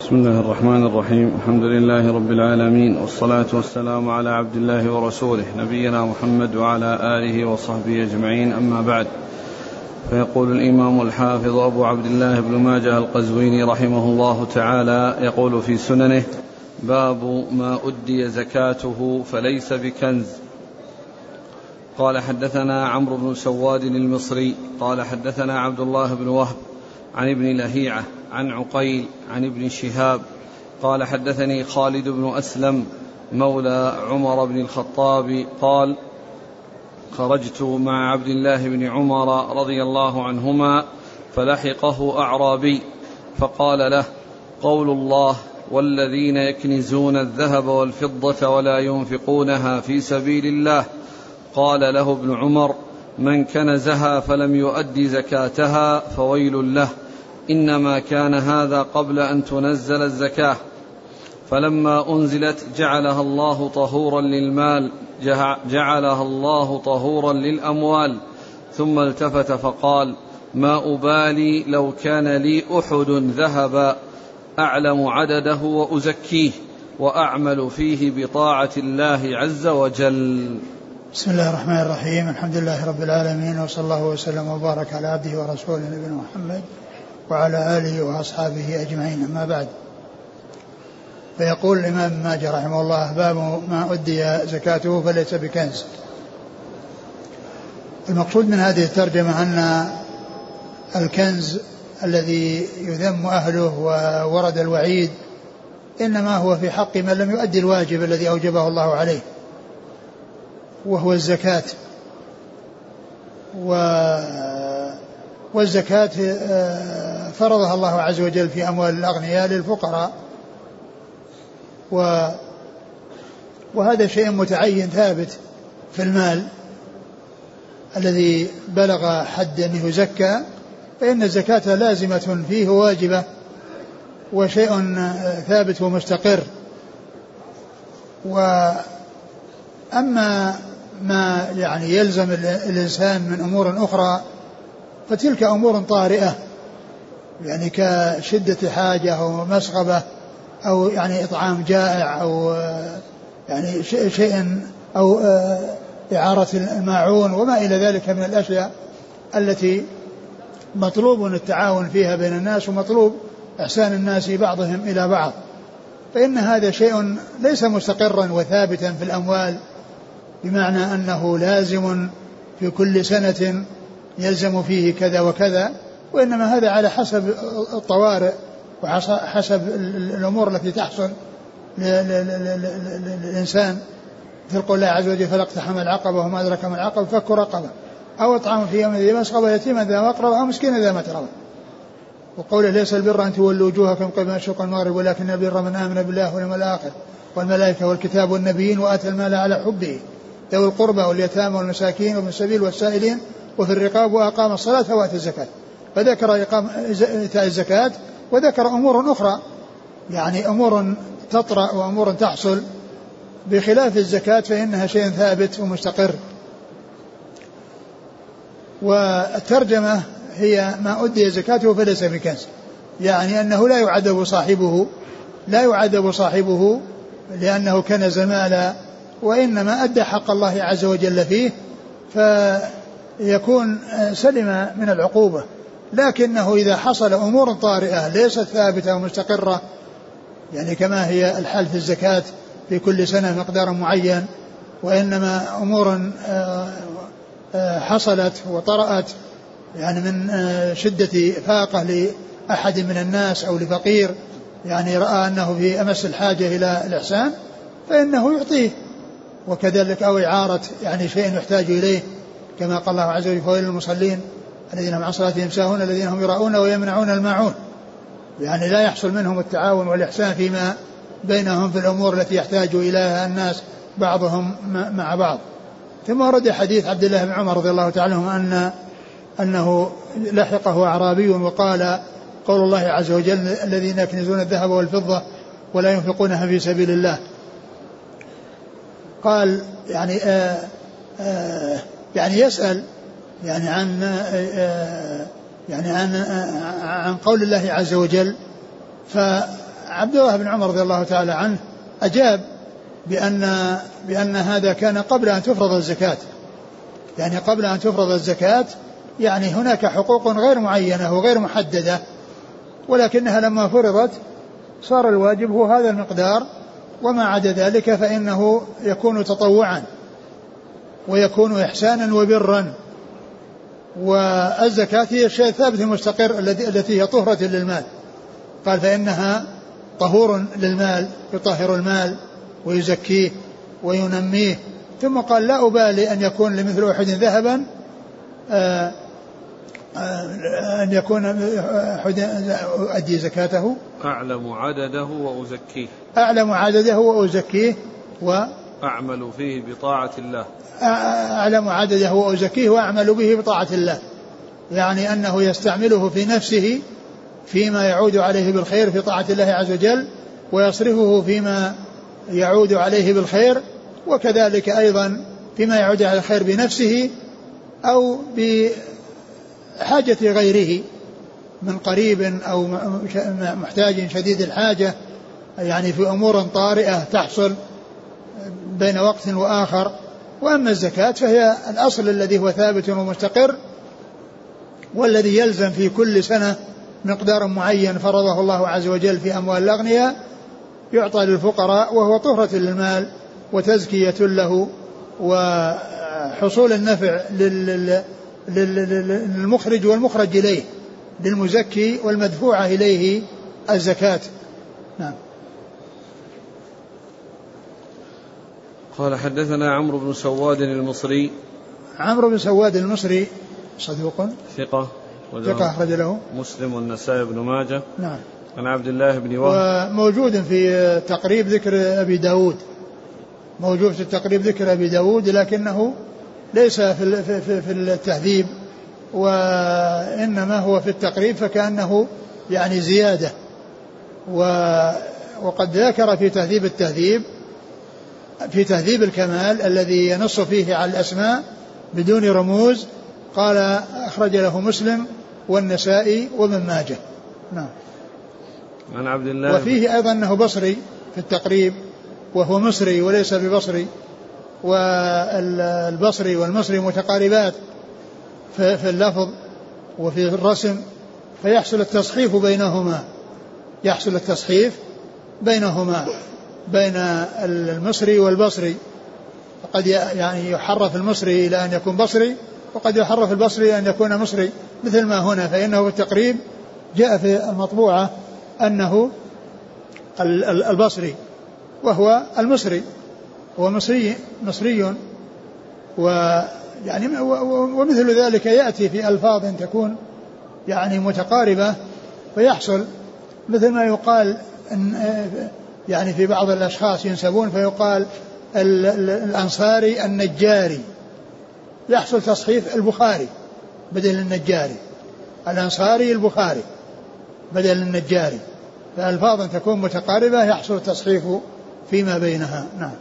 بسم الله الرحمن الرحيم. الحمد لله رب العالمين والصلاة والسلام على عبد الله ورسوله نبينا محمد وعلى آله وصحبه أجمعين. أما بعد فيقول الإمام الحافظ أبو عبد الله بن ماجه القزويني رحمه الله تعالى يقول في سننه باب ما أدي زكاته فليس بكنز. قال حدثنا عمرو بن سواد المصري قال حدثنا عبد الله بن وهب عن ابن لهيعة عن عقيل عن ابن شهاب قال حدثني خالد بن أسلم مولى عمر بن الخطاب قال خرجت مع عبد الله بن عمر رضي الله عنهما فلحقه أعرابي فقال له قول الله والذين يكنزون الذهب والفضة ولا ينفقونها في سبيل الله قال له ابن عمر من كنزها فلم يؤد زكاتها فويل له إنما كان هذا قبل أن تنزل الزكاة. فلما أنزلت جعلها الله طهورا للمال جعلها الله طهورا للأموال. ثم التفت فقال ما أبالي لو كان لي أحد ذهبا أعلم عدده وأزكيه وأعمل فيه بطاعة الله عز وجل. بسم الله الرحمن الرحيم. الحمد لله رب العالمين وصلى الله وسلم وبارك على عبده ورسوله نبينا محمد. وعلى آله وأصحابه أجمعين أما بعد. فيقول الإمام ماجه رحمه الله باب ما أدي زكاته فليس بكنز. المقصود من هذه الترجمة أن الكنز الذي يذم أهله وورد الوعيد إنما هو في حق من لم يؤدي الواجب الذي أوجبه الله عليه وهو الزكاة. و والزكاة آه، فرضها الله عز وجل في أموال الأغنياء للفقراء. و وهذا شيء متعين ثابت في المال الذي بلغ حد أنه يزكى فإن الزكاة لازمة فيه واجبة وشيء ثابت ومستقر. وأما ما يعني يلزم الإنسان من أمور أخرى فتلك أمور طارئة. يعني كشدة حاجة أو مسغبة أو يعني إطعام جائع أو يعني شيء أو إعارة الماعون وما إلى ذلك من الأشياء التي مطلوب التعاون فيها بين الناس ومطلوب إحسان الناس بعضهم إلى بعض. فإن هذا شيء ليس مستقرا وثابتا في الأموال بمعنى أنه لازم في كل سنة يلزم فيه كذا وكذا. وإنما هذا على حسب الطوارئ وحسب الأمور التي تحصل للإنسان. في قول الله عز وجل فلاقتحم العقبة وما أدرك ما العقبة فك رقبة. أو إطعام في يوم ذي مسغبة يتيما ذا مقربة أو مسكينا ذا متربة. وقوله ليس البر أن تولوا وجوهكم قبل مشرق المغرب ولكن البر من آمن بالله واليوم الآخر والملائكة والكتاب والنبيين وآتى المال على حبه. ذوي القربى واليتامى والمساكين وابن السبيل والسائلين وفي الرقاب وأقام الصلاة وآتى الزكاة. فذكر إيتاء الزكاة وذكر أمور أخرى. يعني أمور تطرأ وأمور تحصل. بخلاف الزكاة فإنها شيء ثابت ومستقر. والترجمة هي ما أدي زكاته فليس بكنز. يعني أنه لا يعذب صاحبه لا يعذب صاحبه لأنه كنز مالا وإنما أدى حق الله عز وجل فيه فيكون سلم من العقوبة. لكنه إذا حصل أمور طارئة ليست ثابتة ومستقرة يعني كما هي الحال في الزكاة في كل سنة مقدار معين وإنما أمور آه، آه، حصلت وطرأت يعني من آه، شدة فاقة لأحد من الناس أو لفقير يعني رأى أنه في أمس الحاجة إلى الإحسان فإنه يعطيه وكذلك أو إعارة يعني شيء يحتاج إليه كما قال الله عز وجل فويل المصلين الذين هم عن صلاتهم ساهون الذين هم يراؤون ويمنعون الماعون. يعني لا يحصل منهم التعاون والإحسان فيما بينهم في الأمور التي يحتاج إليها الناس بعضهم مع بعض. ثم ورد حديث عبد الله بن عمر رضي الله تعالى عنه أن أنه لحقه أعرابي وقال قول الله عز وجل الذين يكنزون الذهب والفضة ولا ينفقونها في سبيل الله. قال يعني آآ آآ يعني يسأل يعني عن يعني عن عن قول الله عز وجل عبد الله بن عمر رضي الله تعالى عنه أجاب بأن بأن هذا كان قبل أن تفرض الزكاة. يعني قبل أن تفرض الزكاة يعني هناك حقوق غير معينة وغير محددة ولكنها لما فرضت صار الواجب هو هذا المقدار وما عدا ذلك فإنه يكون تطوعا ويكون إحسانا وبرا. والزكاة هي الشيء الثابت المستقر التي هي طهرة للمال. قال فإنها طهور للمال يطهر المال ويزكيه وينميه. ثم قال لا أبالي أن يكون لمثل أحد ذهبا آه، آه، أن يكون أحد أؤدي زكاته. أعلم عدده وأزكيه. أعلم عدده وأزكيه و أعمل فيه بطاعة الله. أعلم عدده وأزكيه وأعمل به بطاعة الله. يعني أنه يستعمله في نفسه فيما يعود عليه بالخير في طاعة الله عز وجل ويصرفه فيما يعود عليه بالخير وكذلك أيضا فيما يعود على الخير بنفسه أو بحاجة غيره من قريب أو محتاج شديد الحاجة يعني في أمور طارئة تحصل. بين وقت وآخر وأما الزكاة فهي الأصل الذي هو ثابت ومستقر والذي يلزم في كل سنة مقدار معين فرضه الله عز وجل في أموال الأغنياء يعطى للفقراء وهو طهرة للمال وتزكية له وحصول النفع للمخرج والمخرج إليه للمزكي والمدفوعة إليه الزكاة. نعم. قال حدثنا عمرو بن سواد المصري. عمرو بن سواد المصري صدوق ثقة ثقة أخرج له. مسلم والنسائي بن ماجه. نعم. عن عبد الله بن وهب. وموجود في تقريب ذكر أبي داود. موجود في التقريب ذكر أبي داود لكنه ليس في, في, في التهذيب وإنما هو في التقريب فكأنه يعني زيادة. و وقد ذكر في تهذيب التهذيب في تهذيب الكمال الذي ينص فيه على الأسماء بدون رموز قال أخرج له مسلم والنسائي وابن ماجه. نعم. عن عبد الله وفيه أيضا أنه بصري في التقريب وهو مصري وليس ببصري والبصري والمصري متقاربات في اللفظ وفي الرسم فيحصل التصحيف بينهما. يحصل التصحيف بينهما. بين المصري والبصري. فقد يعني يحرف المصري إلى أن يكون بصري وقد يحرف البصري أن يكون مصري. مثل ما هنا فإنه في التقريب جاء في المطبوعة أنه البصري وهو المصري. هو مصري مصري. ويعني ومثل ذلك يأتي في ألفاظ تكون يعني متقاربة فيحصل مثل ما يقال يعني في بعض الأشخاص ينسبون فيقال الأنصاري النجاري. يحصل تصحيف البخاري بدل النجاري. الأنصاري البخاري بدل النجاري. فألفاظ تكون متقاربة يحصل التصحيف فيما بينها. نعم.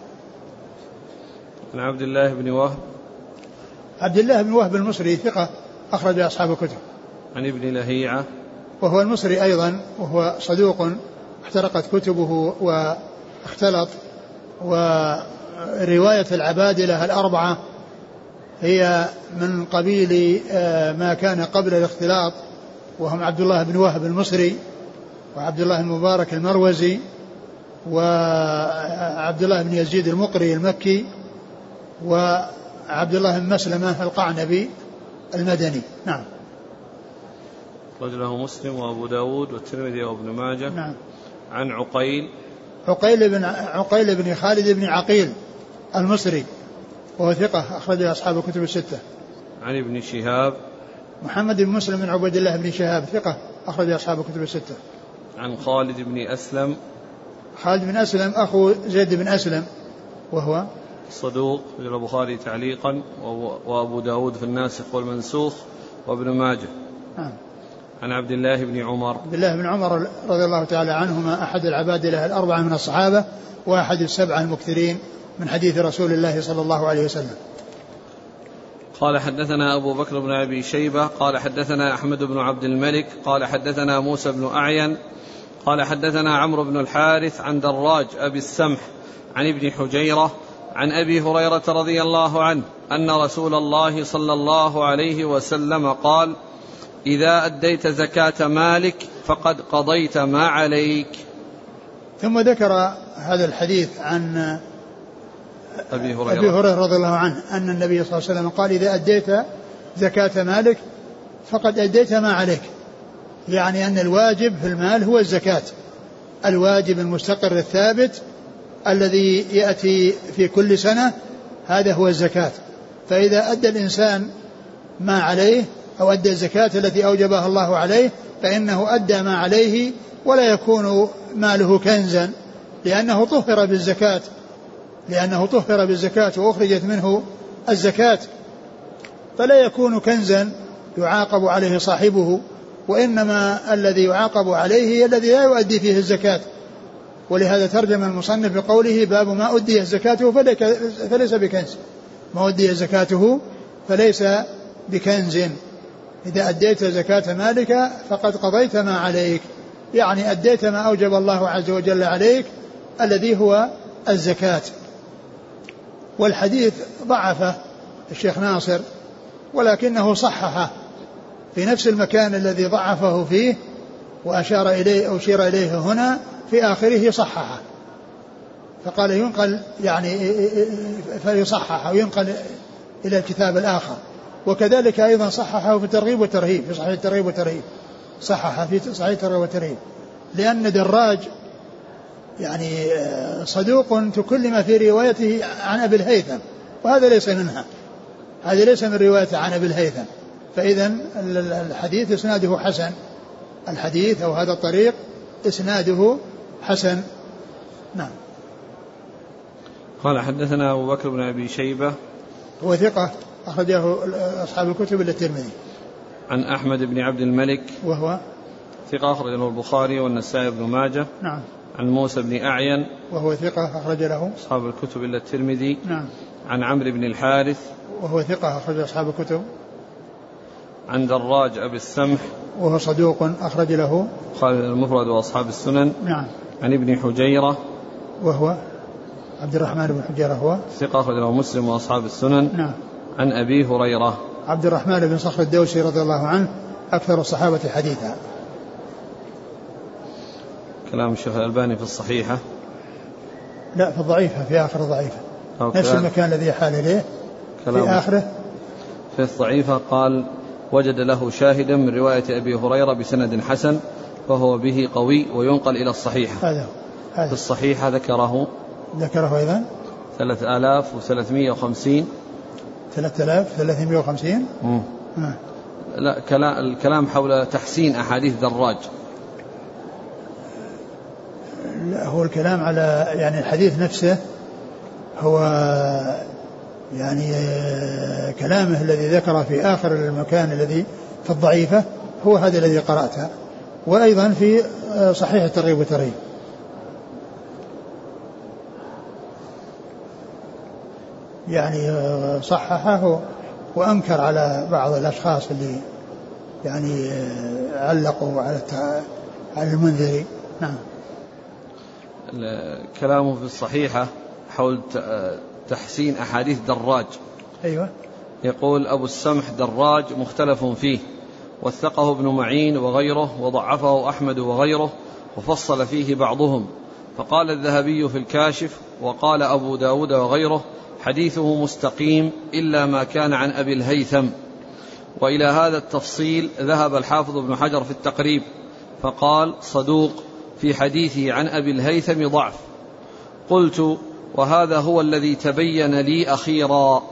عن عبد الله بن وهب. عبد الله بن وهب المصري ثقة أخرج أصحاب الكتب. عن ابن لهيعة. وهو المصري أيضا وهو صدوق احترقت كتبه واختلط ورواية العبادلة الأربعة هي من قبيل آه، ما كان قبل الاختلاط وهم عبد الله بن وهب المصري وعبد الله المبارك المروزي وعبد الله بن يزيد المقري المكي وعبد الله بن مسلمة القعنبي المدني. نعم. رجله مسلم وأبو داود والترمذي وابن ماجه. نعم. عن عقيل. عقيل بن عقيل بن خالد بن عقيل المصري وهو ثقة أخرج أصحاب الكتب الستة. عن ابن شهاب. محمد بن مسلم بن عبد الله بن شهاب ثقة أخرج أصحاب الكتب الستة. عن خالد بن أسلم. خالد بن أسلم أخو زيد بن أسلم وهو صدوق في البخاري تعليقا وأبو داود في الناسخ والمنسوخ وابن ماجه. نعم. عن عبد الله بن عمر. عبد الله بن عمر رضي الله تعالى عنهما أحد العبادلة الأربعة من الصحابة وأحد السبعة المكثرين من حديث رسول الله صلى الله عليه وسلم. قال حدثنا أبو بكر بن أبي شيبة قال حدثنا أحمد بن عبد الملك قال حدثنا موسى بن أعين قال حدثنا عمرو بن الحارث عن دراج أبي السمح عن ابن حجيرة عن أبي هريرة رضي الله عنه أن رسول الله صلى الله عليه وسلم قال إذا أديت زكاة مالك فقد قضيت ما عليك. ثم ذكر هذا الحديث عن أبي هريرة. أبي هريرة رضي الله عنه أن النبي صلى الله عليه وسلم قال إذا أديت زكاة مالك فقد أديت ما عليك. يعني أن الواجب في المال هو الزكاة. الواجب المستقر الثابت الذي يأتي في كل سنة هذا هو الزكاة. فإذا أدى الإنسان ما عليه أو أدى الزكاة التي أوجبها الله عليه فإنه أدى ما عليه ولا يكون ماله كنزا لأنه طهر بالزكاة لأنه طهر بالزكاة وأخرجت منه الزكاة. فلا يكون كنزا يعاقب عليه صاحبه وإنما الذي يعاقب عليه الذي لا يؤدي فيه الزكاة. ولهذا ترجم المصنف بقوله باب ما أدي زكاته فليس بكنز. ما أدي زكاته فليس بكنز. إذا أديت زكاة مالك فقد قضيت ما عليك. يعني أديت ما أوجب الله عز وجل عليك الذي هو الزكاة. والحديث ضعفه الشيخ ناصر ولكنه صححه في نفس المكان الذي ضعفه فيه وأشار إليه أشير إليه هنا في آخره صححه. فقال ينقل يعني فيصحح أو ينقل إلى الكتاب الآخر. وكذلك أيضا صححه في الترغيب والترهيب في صحيح الترغيب والترهيب. صحح في صحيح الترغيب والترهيب. لأن دراج يعني صدوق تكلم في روايته عن أبي الهيثم وهذا ليس منها. هذا ليس من روايته عن أبي الهيثم. فإذا الحديث إسناده حسن. الحديث أو هذا الطريق إسناده حسن. نعم. قال حدثنا أبو بكر بن أبي شيبة. هو ثقة. أخرجه أصحاب الكتب إلا الترمذي. عن أحمد بن عبد الملك. وهو؟ ثقة أخرجه البخاري والنسائي بن ماجه. نعم. عن موسى بن أعين. وهو ثقة أخرج له؟ أصحاب الكتب إلا الترمذي. نعم. عن عمرو بن الحارث. وهو ثقة أخرج أصحاب الكتب؟ عن دراج أبي السمح. وهو صدوق أخرج له؟ خالد المفرد وأصحاب السنن. نعم. عن ابن حجيرة. وهو عبد الرحمن بن حجيرة هو؟ ثقة أخرج له مسلم وأصحاب السنن. نعم. عن أبي هريرة. عبد الرحمن بن صخر الدوسي رضي الله عنه أكثر الصحابة حديثا. كلام الشيخ الألباني في الصحيحة. لا في الضعيفة في آخر الضعيفة. نفس المكان الذي حال إليه. في آخره. في الضعيفة قال وجد له شاهدا من رواية أبي هريرة بسند حسن فهو به قوي وينقل إلى الصحيحة. هذا هذا في الصحيحة ذكره ذكره أيضا. 3350 3350 امم لا كلام الكلام حول تحسين أحاديث دراج لا هو الكلام على يعني الحديث نفسه هو يعني كلامه الذي ذكر في آخر المكان الذي في الضعيفة هو هذا الذي قرأته. وأيضا في صحيح الترغيب والترهيب. يعني صححه وأنكر على بعض الأشخاص اللي يعني علقوا على على المنذري نعم. كلامه في الصحيحة حول تحسين أحاديث دراج. أيوة. يقول أبو السمح دراج مختلف فيه وثقه ابن معين وغيره وضعفه أحمد وغيره وفصل فيه بعضهم. فقال الذهبي في الكاشف وقال أبو داود وغيره حديثه مستقيم إلا ما كان عن أبي الهيثم. وإلى هذا التفصيل ذهب الحافظ ابن حجر في التقريب فقال صدوق في حديثه عن أبي الهيثم ضعف. قلت وهذا هو الذي تبين لي أخيرا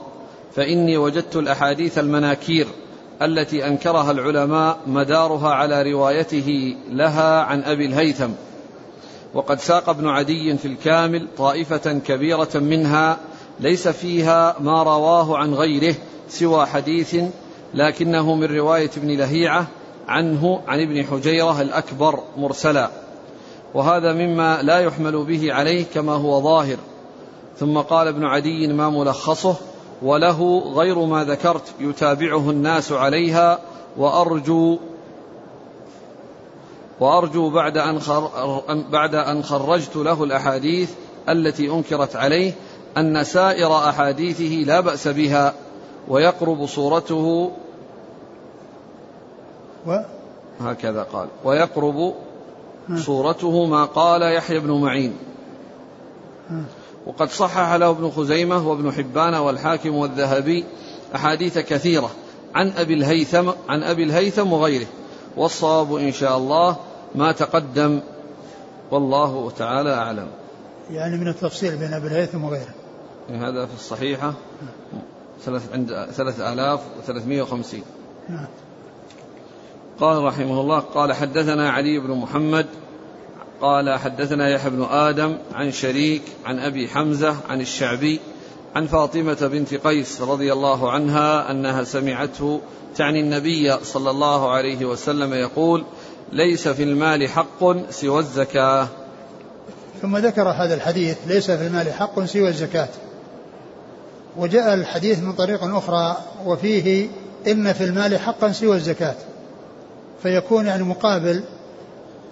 فإني وجدت الأحاديث المناكير التي أنكرها العلماء مدارها على روايته لها عن أبي الهيثم. وقد ساق ابن عدي في الكامل طائفة كبيرة منها ليس فيها ما رواه عن غيره سوى حديث لكنه من رواية ابن لهيعة عنه عن ابن حجيرة الأكبر مرسلا وهذا مما لا يحمل به عليه كما هو ظاهر ثم قال ابن عدي ما ملخصه وله غير ما ذكرت يتابعه الناس عليها وأرجو وأرجو بعد أن. بعد أن خرجت له الأحاديث التي أنكرت عليه أن سائر أحاديثه لا بأس بها ويقرب صورته و... هكذا قال ويقرب صورته ما قال يحيى بن معين. وقد صحح له ابن خزيمة وابن حبان والحاكم والذهبي أحاديث كثيرة عن أبي الهيثم عن أبي الهيثم وغيره والصواب إن شاء الله ما تقدم والله تعالى أعلم. يعني من التفصيل بين أبي الهيثم وغيره. هذا في الصحيحة ثلاث عند ثلاث آلاف وثلاثمائة وخمسين. قال رحمه الله قال حدثنا علي بن محمد قال حدثنا يحيى بن آدم عن شريك عن أبي حمزة عن الشعبي عن فاطمة بنت قيس رضي الله عنها أنها سمعته تعني النبي صلى الله عليه وسلم يقول ليس في المال حق سوى الزكاة ثم ذكر هذا الحديث ليس في المال حق سوى الزكاة وجاء الحديث من طريق أخرى وفيه إن في المال حقا سوى الزكاة. فيكون يعني مقابل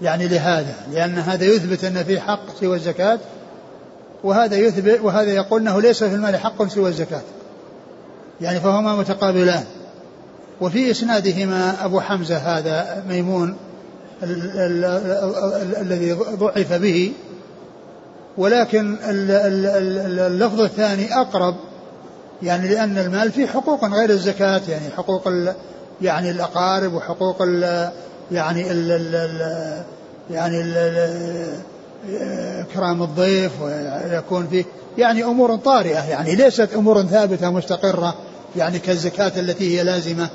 يعني لهذا لأن هذا يثبت أن في حق سوى الزكاة وهذا يثبت وهذا يقول أنه ليس في المال حق سوى الزكاة. يعني فهما متقابلان. وفي إسنادهما أبو حمزة هذا ميمون الذي ضعف به ولكن اللفظ الثاني أقرب يعني لأن المال فيه حقوق غير الزكاة يعني حقوق يعني الأقارب وحقوق ال يعني ال ال يعني ال إكرام الضيف ويكون فيه يعني أمور طارئة يعني ليست أمور ثابتة مستقرة يعني كالزكاة التي هي لازمة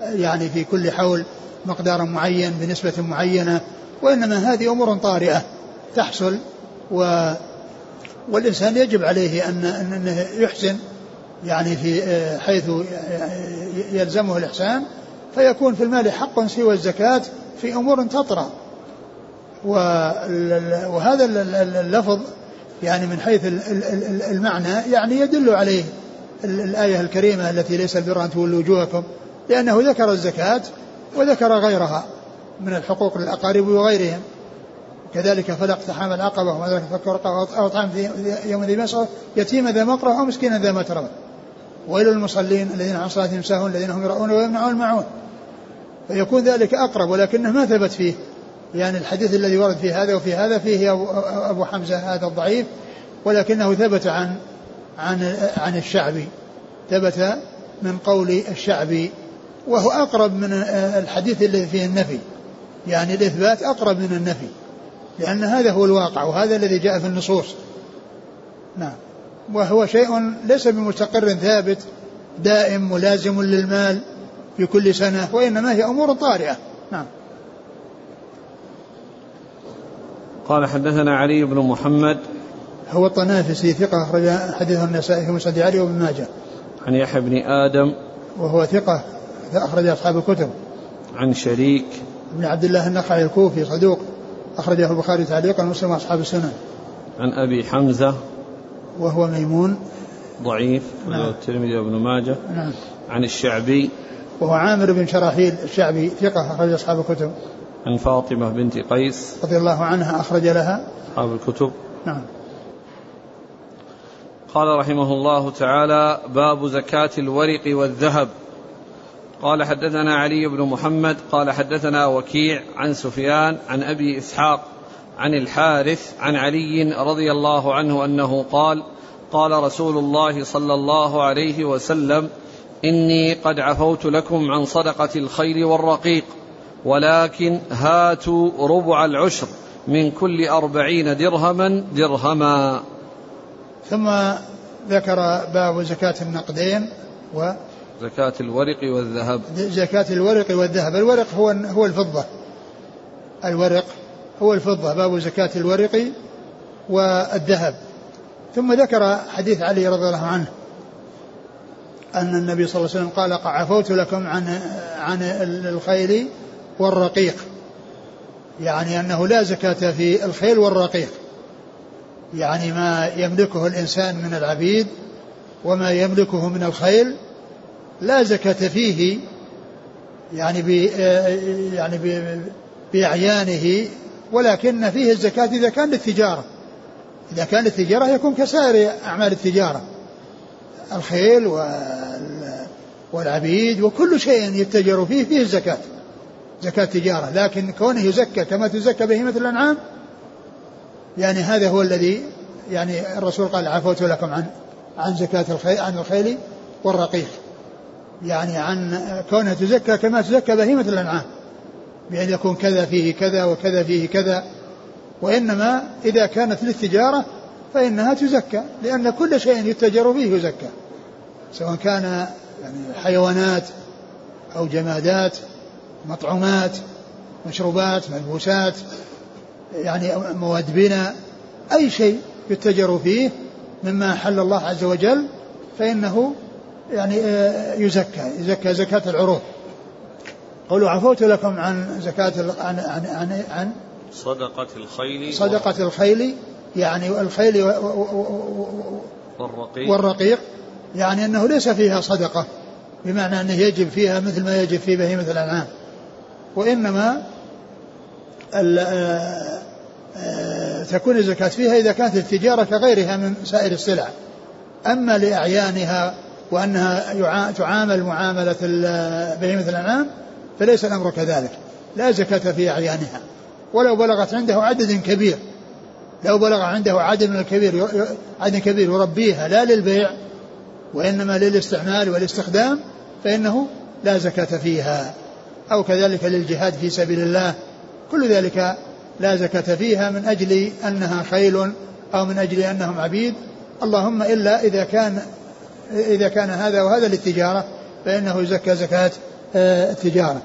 يعني في كل حول مقدار معين بنسبة معينة وإنما هذه أمور طارئة تحصل و والإنسان يجب عليه أن أنه يحسن يعني في حيث يلزمه الإحسان فيكون في المال حق سوى الزكاة في أمور تطرأ. وهذا اللفظ يعني من حيث المعنى يعني يدل عليه الآية الكريمة التي ليس البر أن تولوا وجوهكم لأنه ذكر الزكاة وذكر غيرها من الحقوق للأقارب وغيرهم. كذلك فلا اقتحام العقبة وما ذلك فك أو طعام في يوم ذي مسغبة يتيما ذا مقرة أو مسكينا ذا متربة ويل المصلين الذين عن صلاتهم ساهون الذين هم يرؤون ويمنعون المعون. فيكون ذلك أقرب ولكنه ما ثبت فيه. يعني الحديث الذي ورد في هذا وفي هذا فيه أبو حمزة هذا الضعيف ولكنه ثبت عن عن عن الشعبي. ثبت من قول الشعبي وهو أقرب من الحديث الذي فيه النفي. يعني الإثبات أقرب من النفي لأن هذا هو الواقع وهذا الذي جاء في النصوص. نعم. وهو شيء ليس بمستقر ثابت دائم ملازم للمال في كل سنة وإنما هي أمور طارئة. نعم. قال حدثنا علي بن محمد. هو الطنافسي ثقة أخرج حديثه النسائي في مسند علي وابن ماجه. عن يحيى بن آدم. وهو ثقة أخرج أصحاب الكتب. عن شريك. بن عبد الله النخعي الكوفي صدوق أخرجه البخاري تعليقا ومسلم وأصحاب السنن عن أبي حمزة. وهو ميمون. ضعيف نعم. الترمذي وابن ماجه. نعم. عن الشعبي. وهو عامر بن شراحيل الشعبي ثقة أخرج أصحاب الكتب. عن فاطمة بنت قيس. رضي الله عنها أخرج لها. أصحاب الكتب. نعم. قال رحمه الله تعالى باب زكاة الورق والذهب. قال حدثنا علي بن محمد قال حدثنا وكيع عن سفيان عن أبي إسحاق عن الحارث عن علي رضي الله عنه أنه قال قال رسول الله صلى الله عليه وسلم إني قد عفوت لكم عن صدقة الخيل والرقيق ولكن هاتوا ربع العشر من كل أربعين درهما درهما. ثم ذكر باب زكاة النقدين و زكاة الورق والذهب. زكاة الورق والذهب. الورق هو هو الفضة. الورق هو الفضة باب زكاة الورق والذهب. ثم ذكر حديث علي رضي الله عنه أن النبي صلى الله عليه وسلم قال عفوت لكم عن عن الخيل والرقيق. يعني أنه لا زكاة في الخيل والرقيق. يعني ما يملكه الإنسان من العبيد وما يملكه من الخيل لا زكاة فيه يعني ب يعني بأعيانه ولكن فيه الزكاة إذا كان للتجارة إذا كان للتجارة يكون كسائر أعمال التجارة. الخيل والعبيد وكل شيء يتجر فيه فيه الزكاة. زكاة تجارة. لكن كونه يزكى كما تزكى بهيمة الأنعام يعني هذا هو الذي يعني الرسول قال عفوت لكم عن عن زكاة الخيل عن الخيل والرقيق. يعني عن كونها تزكى كما تزكى بهيمة الأنعام. بأن يكون كذا فيه كذا وكذا فيه كذا وإنما إذا كانت للتجارة فإنها تزكى لأن كل شيء يتجر فيه يزكى سواء كان يعني حيوانات أو جمادات مطعومات مشروبات ملبوسات يعني مواد بناء أي شيء يتجر فيه مما حل الله عز وجل فإنه يعني آه، يزكى يزكى زكاة العروض. قولوا عفوت لكم عن زكاة عن عن عن, عن صدقة الخيل صدقة الخيل يعني الخيل والرقيق. والرقيق يعني أنه ليس فيها صدقة بمعنى أنه يجب فيها مثل ما يجب في بهيمة الأنعام. وإنما آه، آه، تكون الزكاة فيها إذا كانت التجارة كغيرها من سائر السلع. أما لأعيانها وأنها تعامل معاملة بهيمة الأنعام فليس الأمر كذلك. لا زكاة في أعيانها. ولو بلغت عنده عدد كبير. لو بلغ عنده عدد من الكبير عدد كبير يربيها لا للبيع وإنما للاستعمال والاستخدام فإنه لا زكاة فيها. أو كذلك للجهاد في سبيل الله. كل ذلك لا زكاة فيها من أجل أنها خيل أو من أجل أنهم عبيد. اللهم إلا إذا كان إذا كان هذا وهذا للتجارة فإنه يزكى زكاة التجارة.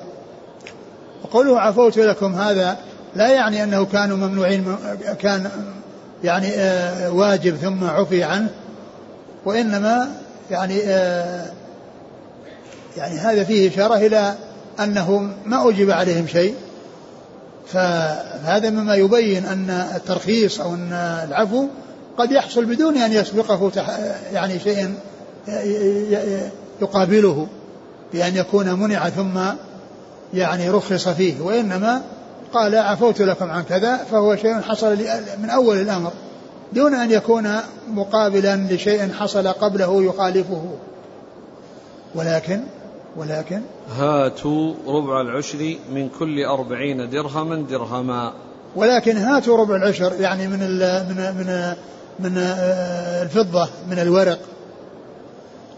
وقوله عفوت لكم هذا لا يعني أنه كانوا ممنوعين كان يعني آه، واجب ثم عفي عنه وإنما يعني آه، يعني هذا فيه إشارة إلى أنه ما أجب عليهم شيء. فهذا مما يبين أن الترخيص أو أن العفو قد يحصل بدون أن يسبقه يعني شيء يقابله. بأن يكون منع ثم يعني رخص فيه وإنما قال عفوت لكم عن كذا فهو شيء حصل من أول الأمر دون أن يكون مقابلا لشيء حصل قبله يخالفه. ولكن ولكن هاتوا ربع العشر من كل أربعين درهما درهما. ولكن هاتوا ربع العشر يعني من من من من الفضة من الورق.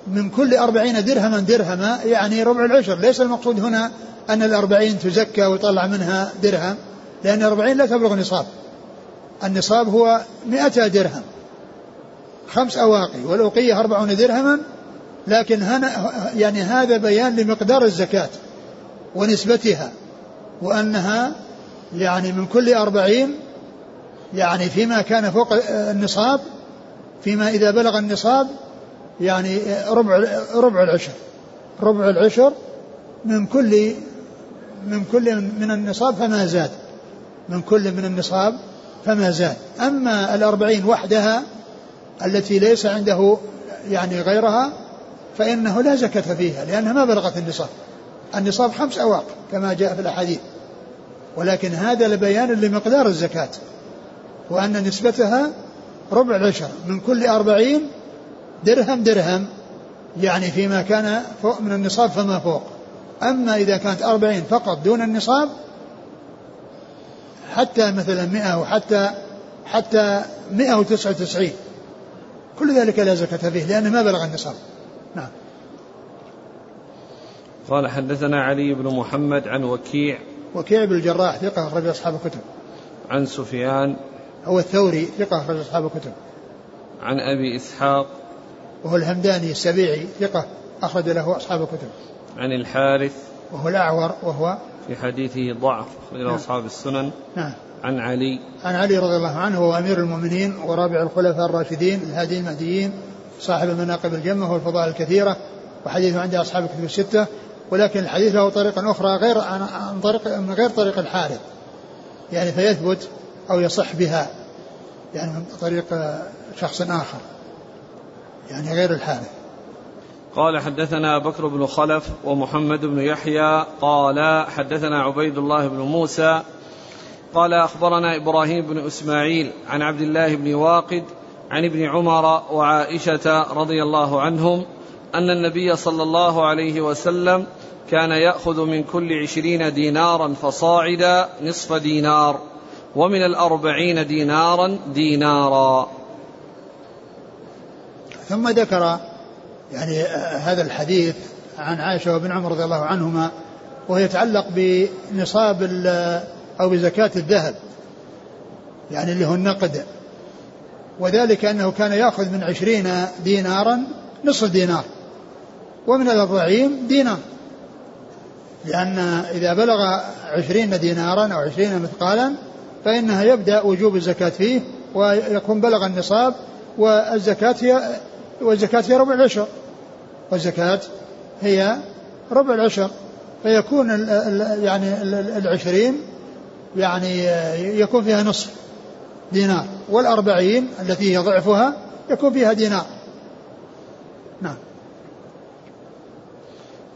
من كل أربعين درهما درهما يعني ربع العشر. ليس المقصود هنا أن الأربعين تزكى ويطلع منها درهم لأن الأربعين لا تبلغ نصاب. النصاب هو مئة درهم. خمس أواقي والأوقية أربعون درهما لكن هنا يعني هذا بيان لمقدار الزكاة ونسبتها وأنها يعني من كل أربعين يعني فيما كان فوق النصاب فيما إذا بلغ النصاب يعني ربع ربع العشر. ربع العشر من كل من كل من النصاب فما زاد. من كل من النصاب فما زاد. أما الأربعين وحدها التي ليس عنده يعني غيرها فإنه لا زكاة فيها لأنها ما بلغت النصاب. النصاب خمس أواق كما جاء في الأحاديث. ولكن هذا لبيان لمقدار الزكاة وأن نسبتها ربع العشر من كل أربعين درهم درهم يعني فيما كان فوق من النصاب فما فوق. أما إذا كانت أربعين فقط دون النصاب حتى مثلا مئة وحتى حتى مئة وتسعة وتسعين. كل ذلك لا زكاة فيه لأنه ما بلغ النصاب. نعم. قال حدثنا علي بن محمد عن وكيع. وكيع بن الجراح ثقة أخرج أصحاب الكتب. عن سفيان. هو الثوري ثقة أخرج أصحاب الكتب. عن أبي إسحاق. وهو الهمداني السبيعي ثقة أخرج له أصحاب الكتب. عن الحارث وهو الأعور وهو في حديثه ضعف أخرج نعم. أصحاب السنن. نعم. عن علي. عن علي رضي الله عنه هو أمير المؤمنين ورابع الخلفاء الراشدين الهادي المهديين صاحب المناقب الجمة والفضائل الكثيرة وحديثه عند أصحاب الكتب الستة. ولكن الحديث له طريقة أخرى غير عن طريق من غير طريق الحارث. يعني فيثبت أو يصح بها يعني من طريق شخص آخر. يعني غير الحارث قال حدثنا بكر بن خلف ومحمد بن يحيى قال حدثنا عبيد الله بن موسى قال أخبرنا إبراهيم بن إسماعيل عن عبد الله بن واقد عن ابن عمر وعائشة رضي الله عنهم أن النبي صلى الله عليه وسلم كان يأخذ من كل عشرين دينارا فصاعدا نصف دينار ومن الأربعين دينارا دينارا. ثم ذكر يعني هذا الحديث عن عائشة وابن عمر رضي الله عنهما وهو يتعلق بنصاب أو بزكاة الذهب يعني اللي هو النقد. وذلك أنه كان يأخذ من عشرين دينارا نصف دينار. ومن الأربعين دينار. لأن إذا بلغ عشرين دينارا أو عشرين مثقالا فإنها يبدأ وجوب الزكاة فيه ويكون بلغ النصاب والزكاة هي والزكاة هي ربع العشر. والزكاة هي ربع العشر. فيكون ال ال يعني العشرين يعني يكون فيها نصف دينار والأربعين التي هي ضعفها يكون فيها دينار. نعم.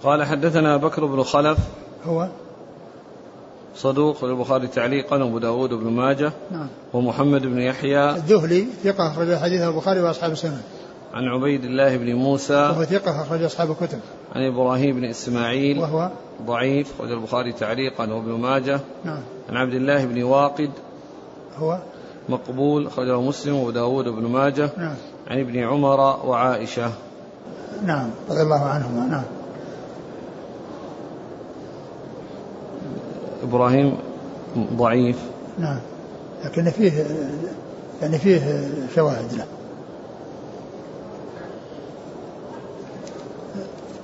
قال حدثنا بكر بن خلف. هو صدوق البخاري تعليقا وأبو داود بن ماجه نعم. ومحمد بن يحيى. الذهلي ثقة أخرج حديثه البخاري وأصحاب السنة. عن عبيد الله بن موسى. وهو ثقة أخرج أصحاب الكتب. عن إبراهيم بن إسماعيل. وهو ضعيف أخرج البخاري تعليقا وابن ماجه. نعم. عن عبد الله بن واقد. هو مقبول أخرجه مسلم وأبو داود بن ماجه. نعم. عن ابن عمر وعائشة. نعم رضي الله عنهما نعم. إبراهيم ضعيف. نعم لكن فيه يعني فيه شواهد له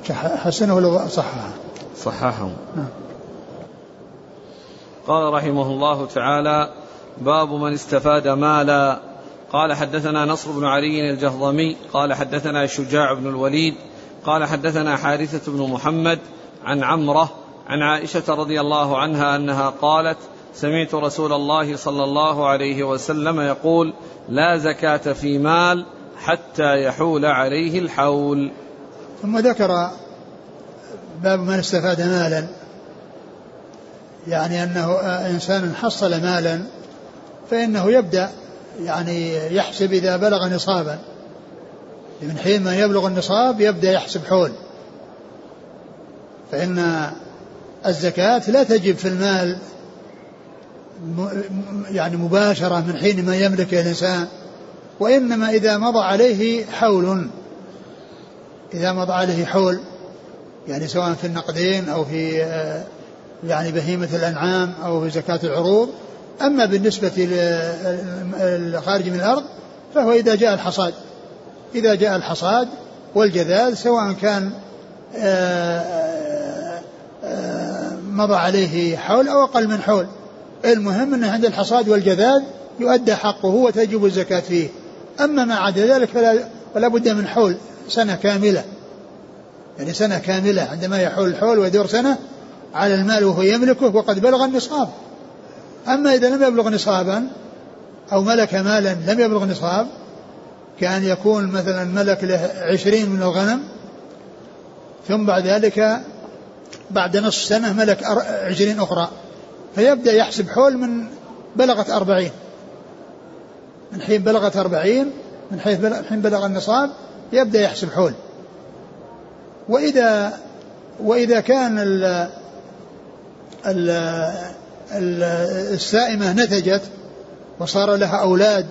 حسنه ولا صححه؟ صححه. نعم. قال رحمه الله تعالى باب من استفاد مالا. قال حدثنا نصر بن علي الجهضمي. قال حدثنا شجاع بن الوليد. قال حدثنا حارثة بن محمد عن عمرة عن عائشة رضي الله عنها أنها قالت سمعت رسول الله صلى الله عليه وسلم يقول لا زكاة في مال حتى يحول عليه الحول. ثم ذكر باب من استفاد مالا. يعني أنه إنسان حصل مالا فإنه يبدأ يعني يحسب إذا بلغ نصابا. من حين ما يبلغ النصاب يبدأ يحسب حول. فإن الزكاة لا تجب في المال يعني مباشرة من حين ما يملك الإنسان وإنما إذا مضى عليه حول. إذا مضى عليه حول يعني سواء في النقدين أو في يعني بهيمة الأنعام أو في زكاة العروض أما بالنسبة للخارج من الأرض فهو إذا جاء الحصاد. إذا جاء الحصاد والجذاذ سواء كان مضى عليه حول أو أقل من حول. المهم أنه عند الحصاد والجذاذ يؤدى حقه وتجب الزكاة فيه. أما ما عدا ذلك فلا, فلا بد من حول. سنة كاملة. يعني سنة كاملة عندما يحول الحول ويدور سنة على المال وهو يملكه وقد بلغ النصاب. أما إذا لم يبلغ نصابا أو ملك مالا لم يبلغ نصاب كأن يكون مثلا ملك له عشرين من الغنم ثم بعد ذلك بعد نصف سنة ملك عشرين أخرى. فيبدأ يحسب حول من بلغت أربعين. من حين بلغت أربعين من حيث حين بلغ النصاب يبدأ يحسب حول. وإذا وإذا كان ال ال ال السائمة نتجت وصار لها أولاد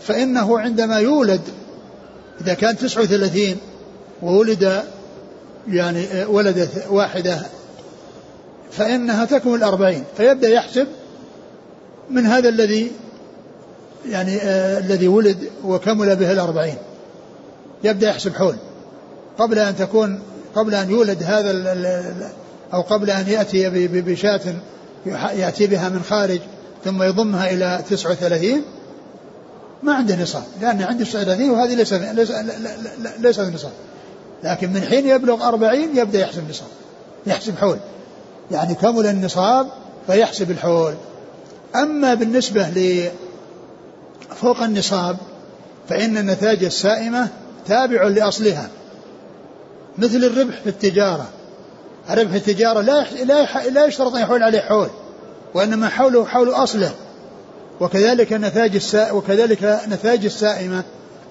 فإنه عندما يولد إذا كان تسعة وثلاثين وولد يعني ولدت واحدة فإنها تكمل الأربعين فيبدأ يحسب من هذا الذي يعني آه الذي ولد وكمل به الأربعين. يبدأ يحسب حول. قبل أن تكون قبل أن يولد هذا أو قبل أن يأتي بشاة يأتي بها من خارج ثم يضمها إلى 39 ما عنده نصاب. لأن عنده 39 وهذه ليس ليس ليس نصاب. لكن من حين يبلغ 40 يبدأ يحسب نصاب. يحسب حول. يعني كمل النصاب فيحسب الحول. أما بالنسبة ل فوق النصاب فإن النتاج السائمة تابع لأصلها. مثل الربح في التجارة. الربح في التجارة لا لا لا يشترط أن يحول عليه حول وإنما حوله حول أصله. وكذلك نتاج السا وكذلك نتاج السائمة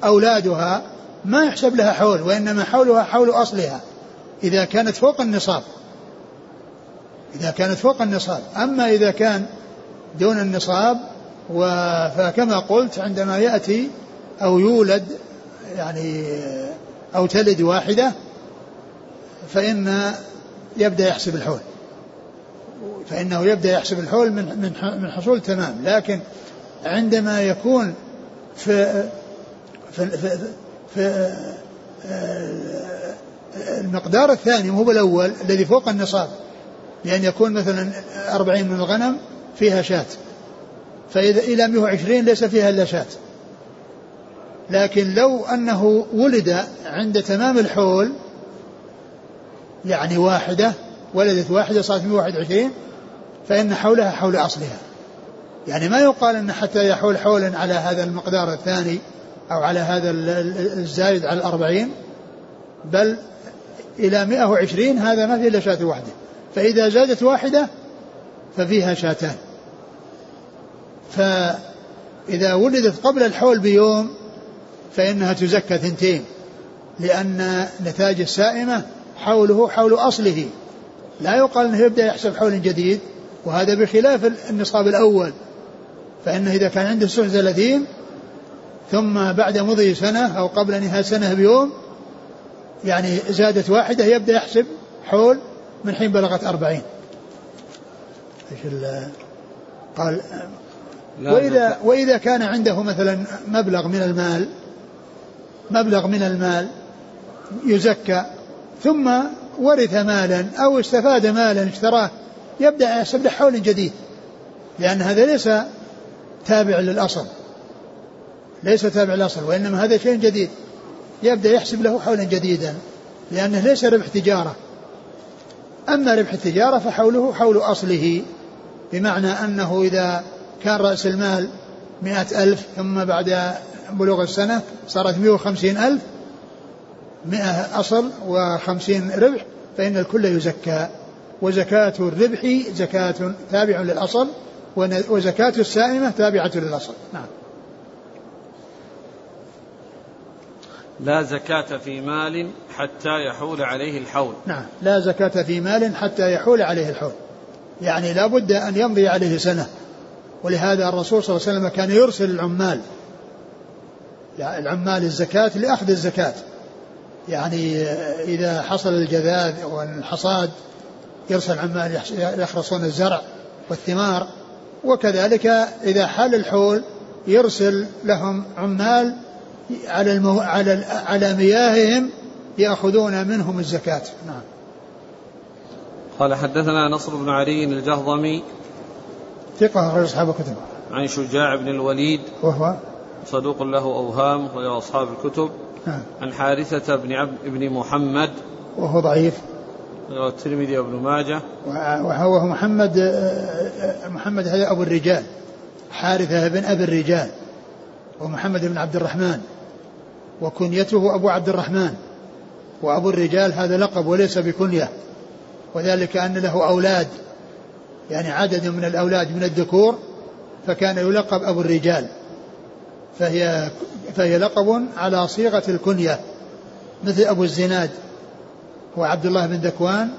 أولادها ما يحسب لها حول وإنما حولها حول أصلها. إذا كانت فوق النصاب. إذا كانت فوق النصاب. أما إذا كان دون النصاب فكما قلت عندما يأتي أو يولد يعني أو تلد واحدة فإن يبدأ يحسب الحول. فإنه يبدأ يحسب الحول من من من حصول تمام. لكن عندما يكون في في, في, في المقدار الثاني مو بالأول الذي فوق النصاب لأن يكون مثلا أربعين من الغنم فيها شاة. فإذا إلى 120 ليس فيها إلا شاة. لكن لو أنه ولد عند تمام الحول يعني واحدة ولدت واحدة صارت 121 فإن حولها حول أصلها. يعني ما يقال أن حتى يحول حولا على هذا المقدار الثاني أو على هذا الزايد على الأربعين بل إلى 120 هذا ما فيه إلا شاة واحدة. فإذا زادت واحدة ففيها شاتان. فإذا ولدت قبل الحول بيوم فإنها تزكى ثنتين لأن نتاج السائمة حوله حول أصله. لا يقال أنه يبدأ يحسب حول جديد وهذا بخلاف النصاب الأول. فإنه إذا كان عنده 39 ثم بعد مضي سنة أو قبل نهاية سنة بيوم يعني زادت واحدة يبدأ يحسب حول من حين بلغت أربعين. إيش قال وإذا, وإذا كان عنده مثلا مبلغ من المال مبلغ من المال يزكى ثم ورث مالا أو استفاد مالا اشتراه يبدأ يحسب له حول جديد لأن هذا ليس تابع للأصل. ليس تابع للأصل وإنما هذا شيء جديد. يبدأ يحسب له حولا جديدا لأنه ليس ربح تجارة. أما ربح التجارة فحوله حول أصله بمعنى أنه إذا كان رأس المال مئة ألف ثم بعد بلوغ السنة صارت مئة وخمسين ألف مئة أصل وخمسين ربح فإن الكل يزكى. وزكاة الربح زكاة تابع للأصل وزكاة السائمة تابعة للأصل. نعم. لا زكاة في مال حتى يحول عليه الحول. نعم. لا زكاة في مال حتى يحول عليه الحول. يعني لا بد أن يمضي عليه سنة. ولهذا الرسول صلى الله عليه وسلم كان يرسل العمال. العمال الزكاة لأخذ الزكاة. يعني إذا حصل الجذاذ والحصاد يرسل عمال يخرصون الزرع والثمار. وكذلك إذا حل الحول يرسل لهم عمال على المو... على على مياههم يأخذون منهم الزكاة. نعم. قال حدثنا نصر بن علي الجهضمي ثقة أخرج أصحاب الكتب. عن شجاع بن الوليد وهو صدوق له أوهام وهو أصحاب الكتب. نعم. عن حارثة بن عبد بن محمد. وهو ضعيف. الترمذي وابن ماجه. وهو محمد محمد هذا أبو الرجال. حارثة بن أبي الرجال. ومحمد بن عبد الرحمن. وكنيته أبو عبد الرحمن. وأبو الرجال هذا لقب وليس بكنية. وذلك أن له أولاد. يعني عدد من الأولاد من الذكور فكان يلقب أبو الرجال. فهي فهي لقب على صيغة الكنية مثل أبو الزناد هو عبد الله بن ذكوان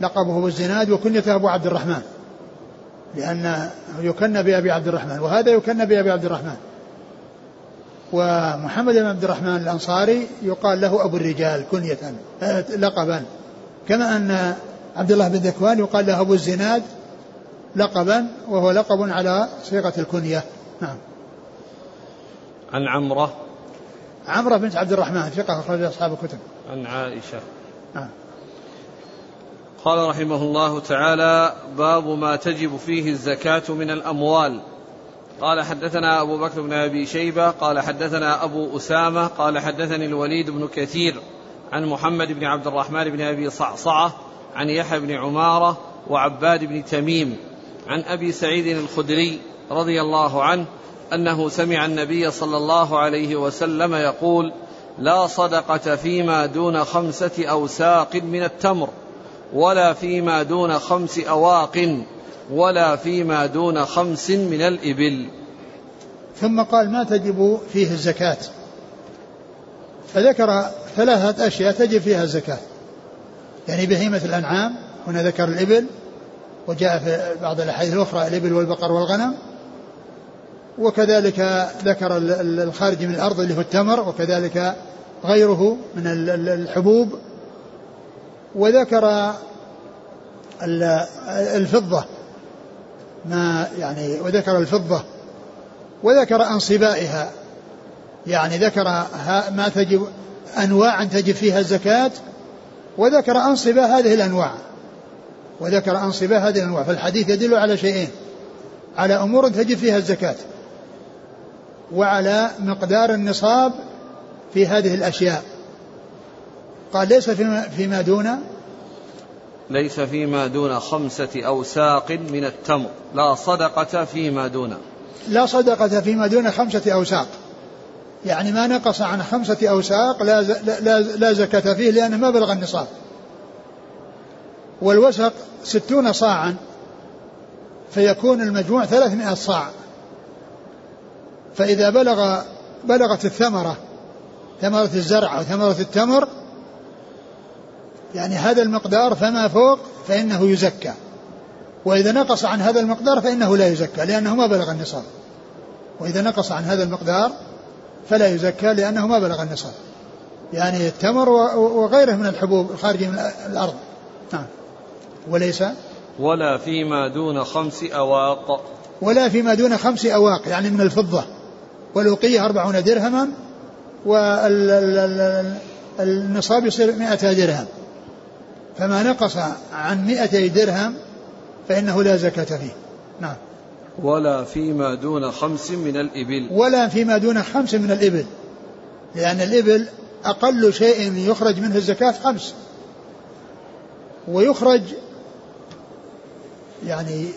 لقبه أبو الزناد وكنيته أبو عبد الرحمن لأن يكن بأبي عبد الرحمن وهذا يكن بأبي عبد الرحمن. ومحمد بن عبد الرحمن الأنصاري يقال له أبو الرجال كنية آه، لقبا. كما أن عبد الله بن ذكوان يقال له أبو الزناد لقبا وهو لقب على صيغة الكنية. نعم. عن عمرة. عمرة بنت عبد الرحمن ثقة أخرج أصحاب الكتب. عن عائشة. نعم قال رحمه الله تعالى باب ما تجب فيه الزكاة من الأموال. قال حدثنا أبو بكر بن أبي شيبة قال حدثنا أبو أسامة قال حدثني الوليد بن كثير عن محمد بن عبد الرحمن بن أبي صعصعة عن يحيى بن عمارة وعباد بن تميم عن أبي سعيد الخدري رضي الله عنه أنه سمع النبي صلى الله عليه وسلم يقول لا صدقة فيما دون خمسة أوساق من التمر ولا فيما دون خمس أواق ولا فيما دون خمس من الإبل. ثم قال ما تجب فيه الزكاة؟ فذكر ثلاثة أشياء تجب فيها الزكاة. يعني بهيمة الأنعام هنا ذكر الإبل وجاء في بعض الأحاديث الأخرى الإبل والبقر والغنم. وكذلك ذكر الخارج من الأرض اللي هو التمر وكذلك غيره من الحبوب. وذكر الفضة ما يعني وذكر الفضة وذكر أنصبائها. يعني ذكر ما تجب أنواع تجب فيها الزكاة وذكر أنصبة هذه الأنواع. وذكر أنصبة هذه الأنواع. فالحديث يدل على شيئين على أمور تجب فيها الزكاة. وعلى مقدار النصاب في هذه الأشياء. قال ليس فيما, فيما دون ليس فيما دون خمسة أوساق من التمر. لا صدقة فيما دون. لا صدقة فيما دون خمسة أوساق. يعني ما نقص عن خمسة أوساق لا, لا, لا زكاة فيه لأنه ما بلغ النصاب. والوسق ستون صاعا فيكون المجموع ثلاثمائة صاع. فإذا بلغ بلغت الثمرة ثمرة الزرع أو ثمرة التمر يعني هذا المقدار فما فوق فإنه يزكى. وإذا نقص عن هذا المقدار فإنه لا يزكى لأنه ما بلغ النصاب. وإذا نقص عن هذا المقدار فلا يزكى لأنه ما بلغ النصاب. يعني التمر وغيره من الحبوب الخارجة من الأرض. نعم. وليس؟ ولا فيما دون خمس أواق. ولا فيما دون خمس أواق يعني من الفضة. والوقية أربعون درهما والنصاب يصير مئة درهم. فما نقص عن مئتي درهم فإنه لا زكاة فيه. نعم. ولا فيما دون خمس من الإبل. ولا فيما دون خمس من الإبل. لأن الإبل أقل شيء يخرج منه الزكاة خمس. ويخرج يعني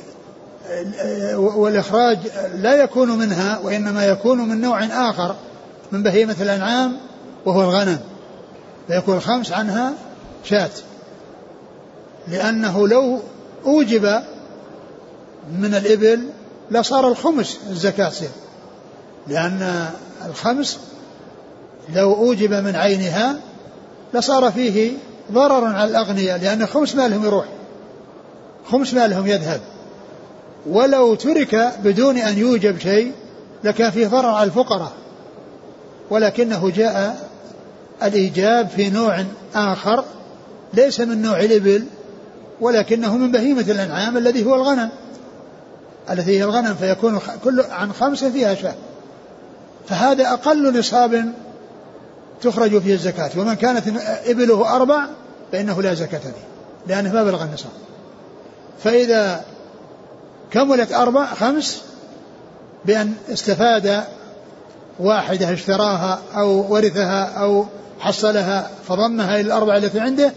والإخراج لا يكون منها وإنما يكون من نوع آخر من بهيمة الأنعام وهو الغنم. فيكون الخمس عنها شاة. لأنه لو أوجب من الإبل لصار الخمس الزكاة سير. لأن الخمس لو أوجب من عينها لصار فيه ضرر على الأغنياء لأن خمس مالهم يروح خمس مالهم يذهب. ولو ترك بدون أن يوجب شيء لكان فيه ضرر على الفقراء. ولكنه جاء الإيجاب في نوع آخر ليس من نوع الإبل ولكنه من بهيمة الأنعام الذي هو الغنم. التي هي الغنم فيكون كل عن خمسة فيها شاة. فهذا أقل نصاب تخرج فيه الزكاة. ومن كانت إبله أربع فإنه لا زكاة فيه لأنه ما بلغ النصاب. فإذا كملت أربع؟ خمس؟ بأن استفاد واحدة اشتراها أو ورثها أو حصلها فضمها إلى الأربع التي عنده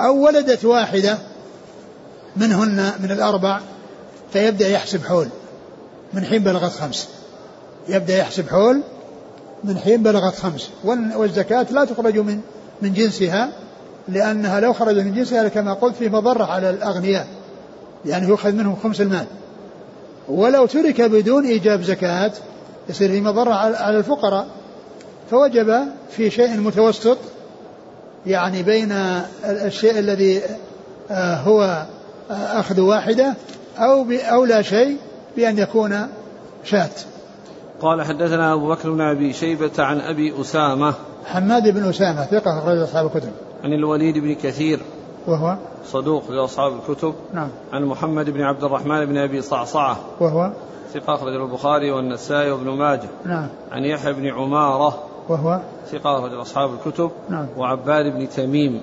أو ولدت واحدة منهن من الأربع فيبدأ يحسب حول. من حين بلغت خمس. يبدأ يحسب حول من حين بلغت خمس. والزكاة لا تخرج من من جنسها لأنها لو خرجت من جنسها كما قلت في مضرة على الأغنياء. يعني يؤخذ منهم خمس المال. ولو ترك بدون إيجاب زكاة يصير في مضرة على الفقراء. فوجب في شيء متوسط يعني بين الشيء الذي آه، هو آه، أخذ واحدة أو أو لا شيء بأن يكون شاة. قال حدثنا أبو بكر بن أبي شيبة عن أبي أسامة. حماد بن أسامة ثقة أخرج أصحاب الكتب. عن الوليد بن كثير. وهو صدوق لأصحاب الكتب. نعم. عن محمد بن عبد الرحمن بن أبي صعصعة. وهو ثقة أخرج البخاري والنسائي وابن ماجه. نعم. عن يحيى بن عمارة. وهو ثقة أخرج أصحاب الكتب. نعم. وعباد بن تميم.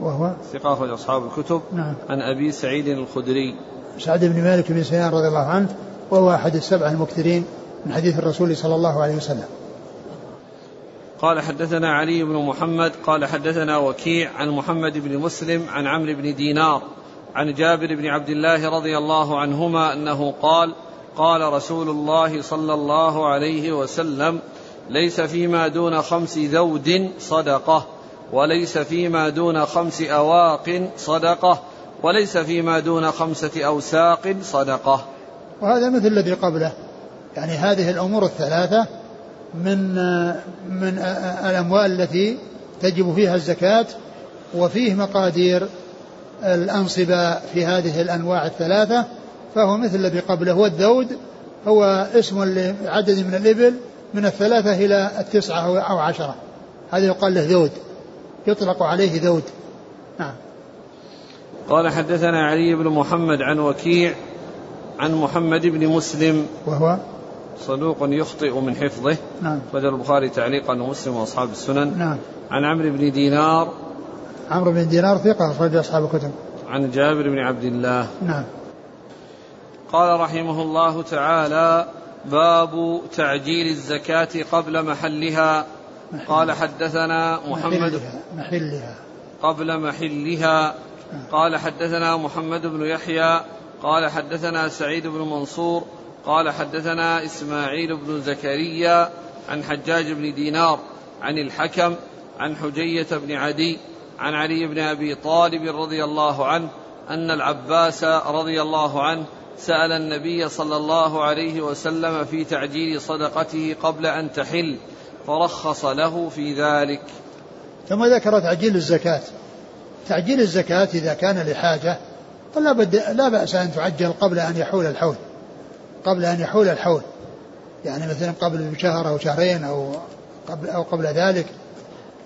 وهو ثقة أخرج أصحاب الكتب. نعم. عن أبي سعيد الخدري. سعد بن مالك بن سنان رضي الله عنه وهو أحد السبعة المكثرين من حديث الرسول صلى الله عليه وسلم. قال حدثنا علي بن محمد قال حدثنا وكيع عن محمد بن مسلم عن عمرو بن دينار عن جابر بن عبد الله رضي الله عنهما أنه قال قال رسول الله صلى الله عليه وسلم ليس فيما دون خمس ذود صدقة وليس فيما دون خمس أواق صدقة وليس فيما دون خمسة أوساق صدقة. وهذا مثل الذي قبله يعني هذه الأمور الثلاثة من من الأموال التي تجب فيها الزكاة وفيه مقادير الأنصبة في هذه الأنواع الثلاثة فهو مثل الذي قبله. والذود هو اسم لعدد من الإبل من الثلاثة إلى التسعة أو عشرة. هذا يقال له ذود. يطلق عليه ذود. نعم. قال حدثنا علي بن محمد عن وكيع عن محمد بن مسلم وهو؟ صدوق يخطئ من حفظه. نعم. بدل البخاري تعليقا ومسلم وأصحاب السنن. نعم. عن عمرو بن دينار. عمرو بن دينار ثقة أخرج أصحاب الكتب. عن جابر بن عبد الله. نعم. قال رحمه الله تعالى باب تعجيل الزكاة قبل محلها. قال حدثنا محمد محلها, محلها. قبل محلها. قال حدثنا محمد بن يحيى. قال حدثنا سعيد بن منصور. قال حدثنا إسماعيل بن زكريا عن حجاج بن دينار عن الحكم عن حجية بن عدي عن علي بن أبي طالب رضي الله عنه أن العباس رضي الله عنه سأل النبي صلى الله عليه وسلم في تعجيل صدقته قبل أن تحل فرخص له في ذلك. ثم ذكر تعجيل الزكاة. تعجيل الزكاة إذا كان لحاجة فلا بد لا بأس أن تعجل قبل أن يحول الحول. قبل أن يحول الحول. يعني مثلا قبل بشهر أو شهرين أو قبل أو قبل ذلك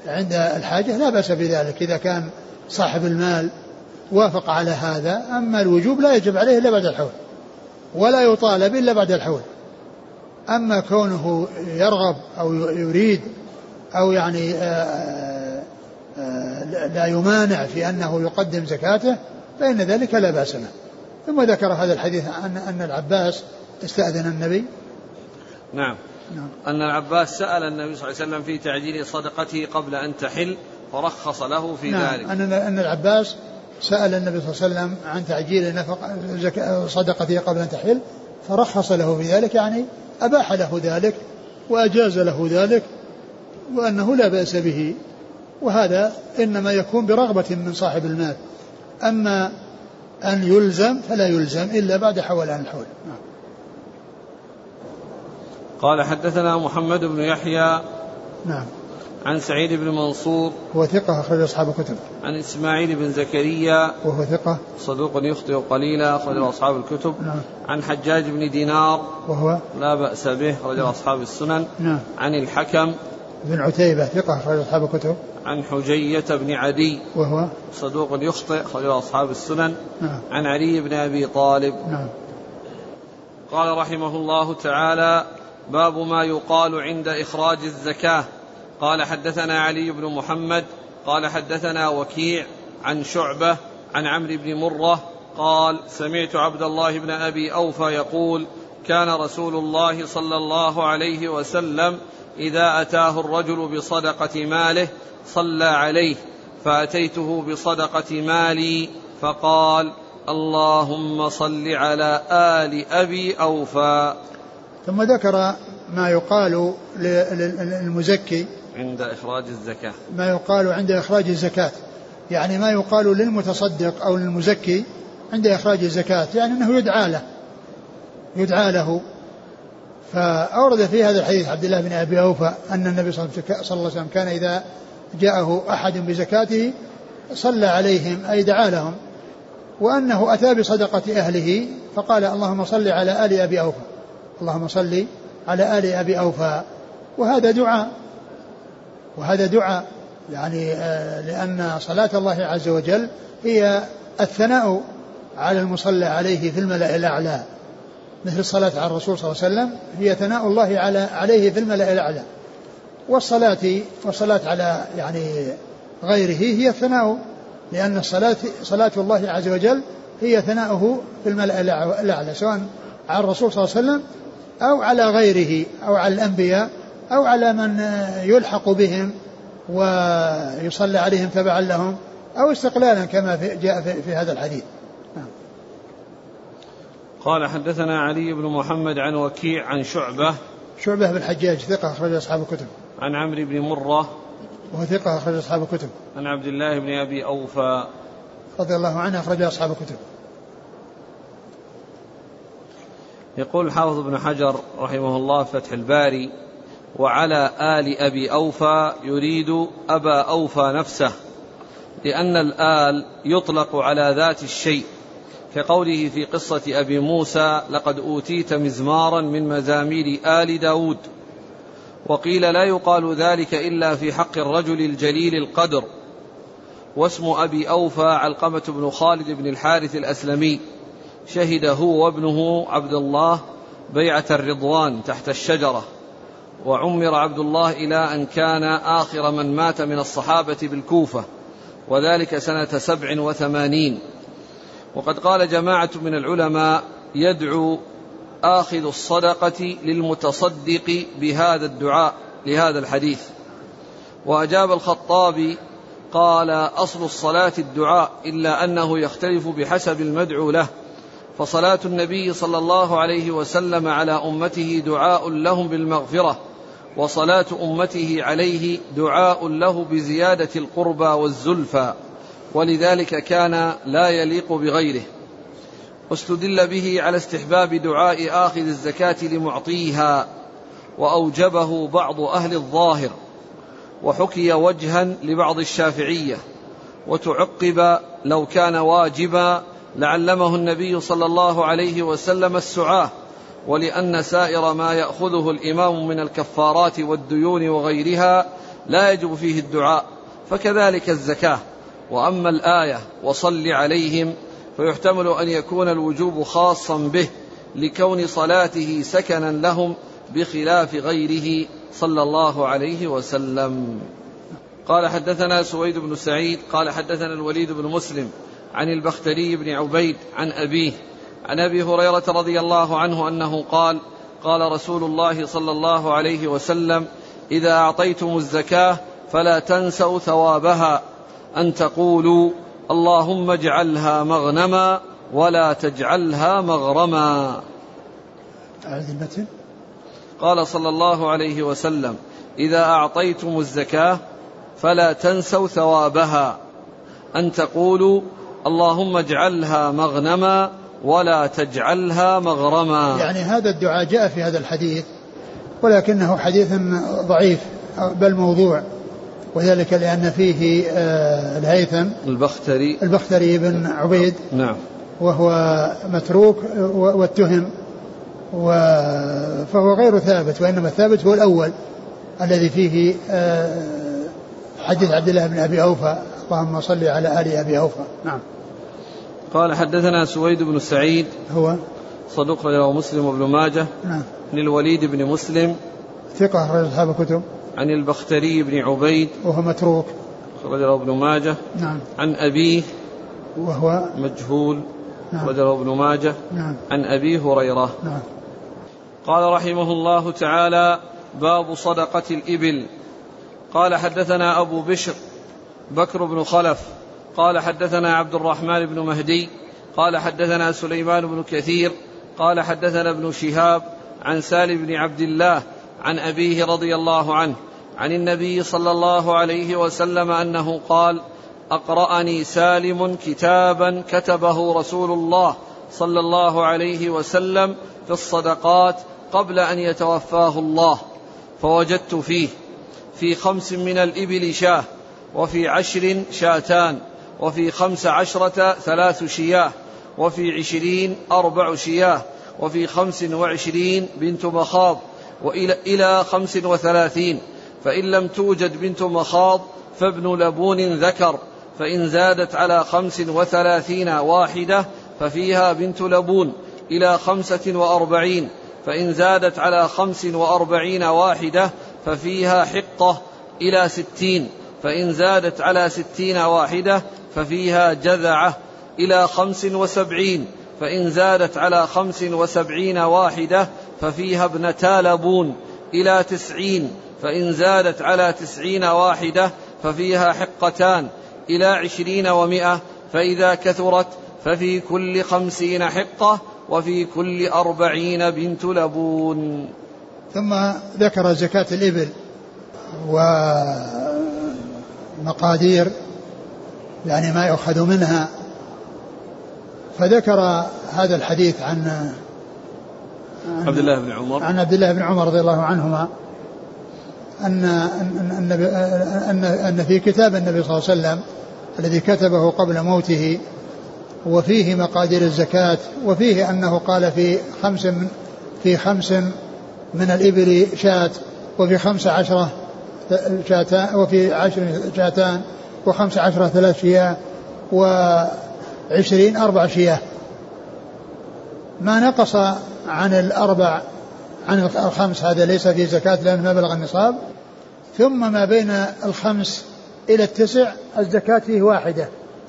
عند الحاجة لا بأس بذلك. إذا كان صاحب المال وافق على هذا أما الوجوب لا يجب عليه إلا بعد الحول ولا يطالب إلا بعد الحول. أما كونه يرغب أو يريد أو يعني آه، آه، لا يمانع في أنه يقدم زكاته فإن ذلك لا بأس به ثم ذكر هذا الحديث أن أن العباس استأذن النبي نعم نعم. أن العباس سأل النبي صلى الله عليه وسلم في تعجيل صدقته قبل أن تحل فرخص له في نعم. ذلك أن أن العباس سأل النبي صلى الله عليه وسلم عن تعجيل نفق صدقته قبل أن تحل فرخص له في ذلك يعني أباح له ذلك وأجاز له ذلك وأنه لا بأس به وهذا إنما يكون برغبة من صاحب المال أما أن يلزم فلا يلزم إلا بعد حولان الحول نعم. قال حدثنا محمد بن يحيى نعم. عن سعيد بن منصور هو ثقة أخرج أصحاب الكتب. عن إسماعيل بن زكريا وهو ثقة. صدوق يخطئ قليلا أخرج أصحاب الكتب. نعم. عن حجاج بن دينار وهو لا بأس به أخرج نعم. أصحاب السنن. نعم. عن الحكم بن عتيبة ثقة أخرج أصحاب الكتب. عن حجية بن عدي وهو صدوق يخطئ أخرج أصحاب السنن. نعم. عن علي بن أبي طالب نعم. قال رحمه الله تعالى باب ما يقال عند إخراج الزكاة. قال حدثنا علي بن محمد قال حدثنا وكيع عن شعبة عن عمرو بن مرة قال سمعت عبد الله بن أبي أوفى يقول كان رسول الله صلى الله عليه وسلم إذا أتاه الرجل بصدقة ماله صلى عليه فأتيته بصدقة مالي فقال اللهم صل على آل أبي أوفى. ثم ذكر ما يقال للمزكي. عند إخراج الزكاة. ما يقال عند إخراج الزكاة. يعني ما يقال للمتصدق أو للمزكي عند إخراج الزكاة يعني أنه يدعى له يدعى له. فأورد في هذا الحديث عبد الله بن أبي أوفى أن النبي صلى الله عليه وسلم كان إذا جاءه أحد بزكاته صلى عليهم أي دعا لهم. وأنه أتى بصدقة أهله فقال اللهم صل على آل أبي أوفى. اللهم صل على آل أبي أوفى. وهذا دعاء. وهذا دعاء يعني آه، لأن صلاة الله عز وجل هي الثناء على المصلى عليه في الملأ الأعلى. مثل الصلاة على الرسول صلى الله عليه وسلم هي ثناء الله على عليه في الملأ الأعلى. والصلاة والصلاة على يعني غيره هي الثناء لأن الصلاة صلاة الله عز وجل هي ثناؤه في الملأ الأعلى سواء على الرسول صلى الله عليه وسلم أو على غيره أو على الأنبياء أو على من يلحق بهم ويصلى عليهم تبعا لهم أو استقلالا كما في جاء في, في هذا الحديث. نعم. قال حدثنا علي بن محمد عن وكيع عن شعبة. شعبة بن الحجاج ثقة أخرج أصحاب الكتب. عن عمرو بن مرة. وهو ثقة أخرج أصحاب الكتب. عن عبد الله بن أبي أوفى. رضي الله عنه أخرج أصحاب الكتب. يقول الحافظ ابن حجر رحمه الله فتح الباري وعلى آل أبي أوفى يريد أبا أوفى نفسه لأن الآل يطلق على ذات الشيء. كقوله في قصة أبي موسى لقد أوتيت مزمارا من مزامير آل داود وقيل لا يقال ذلك إلا في حق الرجل الجليل القدر واسم أبي أوفى علقمة بن خالد بن الحارث الأسلمي. شهد هو وابنه عبد الله بيعة الرضوان تحت الشجرة. وعمر عبد الله إلى أن كان آخر من مات من الصحابة بالكوفة وذلك سنة سبع وثمانين. وقد قال جماعة من العلماء يدعو آخذ الصدقة للمتصدق بهذا الدعاء لهذا الحديث. وأجاب الخطابي قال أصل الصلاة الدعاء إلا أنه يختلف بحسب المدعو له. فصلاة النبي صلى الله عليه وسلم على أمته دعاء لهم بالمغفرة وصلاة أمته عليه دعاء له بزيادة القربى والزلفى ولذلك كان لا يليق بغيره. واستدل به على استحباب دعاء آخذ الزكاة لمعطيها وأوجبه بعض أهل الظاهر وحكي وجها لبعض الشافعية وتعقب لو كان واجبا لعلمه النبي صلى الله عليه وسلم السعاة ولأن سائر ما يأخذه الإمام من الكفارات والديون وغيرها لا يجب فيه الدعاء فكذلك الزكاة. وأما الآية وصل عليهم فيحتمل أن يكون الوجوب خاصا به لكون صلاته سكنا لهم بخلاف غيره صلى الله عليه وسلم. قال حدثنا سويد بن سعيد قال حدثنا الوليد بن مسلم عن البختري بن عبيد عن أبيه عن أبي هريرة رضي الله عنه أنه قال قال رسول الله صلى الله عليه وسلم إذا أعطيتم الزكاة فلا تنسوا ثوابها أن تقولوا اللهم اجعلها مغنما ولا تجعلها مغرما. قال صلى الله عليه وسلم إذا أعطيتم الزكاة فلا تنسوا ثوابها أن تقولوا اللهم اجعلها مغنما ولا تجعلها مغرما. يعني هذا الدعاء جاء في هذا الحديث ولكنه حديث ضعيف بل موضوع وذلك لأن فيه آه، الهيثم البختري. البختري بن عبيد نعم. وهو متروك واتهم فهو غير ثابت وإنما الثابت هو الأول الذي فيه آه، حديث عبد الله بن أبي أوفى اللهم صل على آل أبي أوفى. نعم. قال حدثنا سويد بن سعيد هو؟ صدوق له مسلم وابن ماجه نعم. عن الوليد بن مسلم ثقة أخرج أصحاب الكتب. عن البختري بن عبيد وهو متروك. أخرج له ابن ماجه نعم. عن أبيه وهو؟ مجهول نعم. أخرج له ابن ماجه نعم. عن أبي هريرة. نعم. قال رحمه الله تعالى باب صدقة الإبل. قال حدثنا أبو بشر بكر بن خلف قال حدثنا عبد الرحمن بن مهدي قال حدثنا سليمان بن كثير قال حدثنا ابن شهاب عن سالم بن عبد الله عن أبيه رضي الله عنه عن النبي صلى الله عليه وسلم أنه قال أقرأني سالم كتابا كتبه رسول الله صلى الله عليه وسلم في الصدقات قبل أن يتوفاه الله فوجدت فيه في خمس من الإبل شاة وفي عشر شاتان. وفي خمس عشرة ثلاث شياه وفي عشرين أربع شياه وفي خمس وعشرين بنت مخاض وإلى إلى خمس وثلاثين. فإن لم توجد بنت مخاض فابن لبون ذكر فإن زادت على خمس وثلاثين واحدة ففيها بنت لبون إلى خمسة وأربعين. فإن زادت على خمس وأربعين واحدة ففيها حقة إلى ستين. فإن زادت على ستين واحدة ففيها جذعة إلى خمس وسبعين فإن زادت على خمس وسبعين واحدة ففيها ابنتا لبون إلى تسعين فإن زادت على تسعين واحدة ففيها حقتان إلى عشرين ومائة فإذا كثرت ففي كل خمسين حقة وفي كل أربعين بنت لبون. ثم ذكر زكاة الإبل ومقادير يعني ما يؤخذ منها. فذكر هذا الحديث عن عبد الله بن عمر. عن عبد الله بن عمر رضي الله عنهما. أن أن أن أن في كتاب النبي صلى الله عليه وسلم الذي كتبه قبل موته وفيه مقادير الزكاة وفيه أنه قال في خمس من في خمس من الإبل شاة وفي خمس عشرة شاتان وفي عشر شاتان. وخمس عشرة ثلاث شياه وعشرين أربع شياه. ما نقص عن الأربع عن الخمس هذا ليس في زكاة لأنه ما بلغ النصاب. ثم ما بين الخمس إلى التسع الزكاة فيه واحدة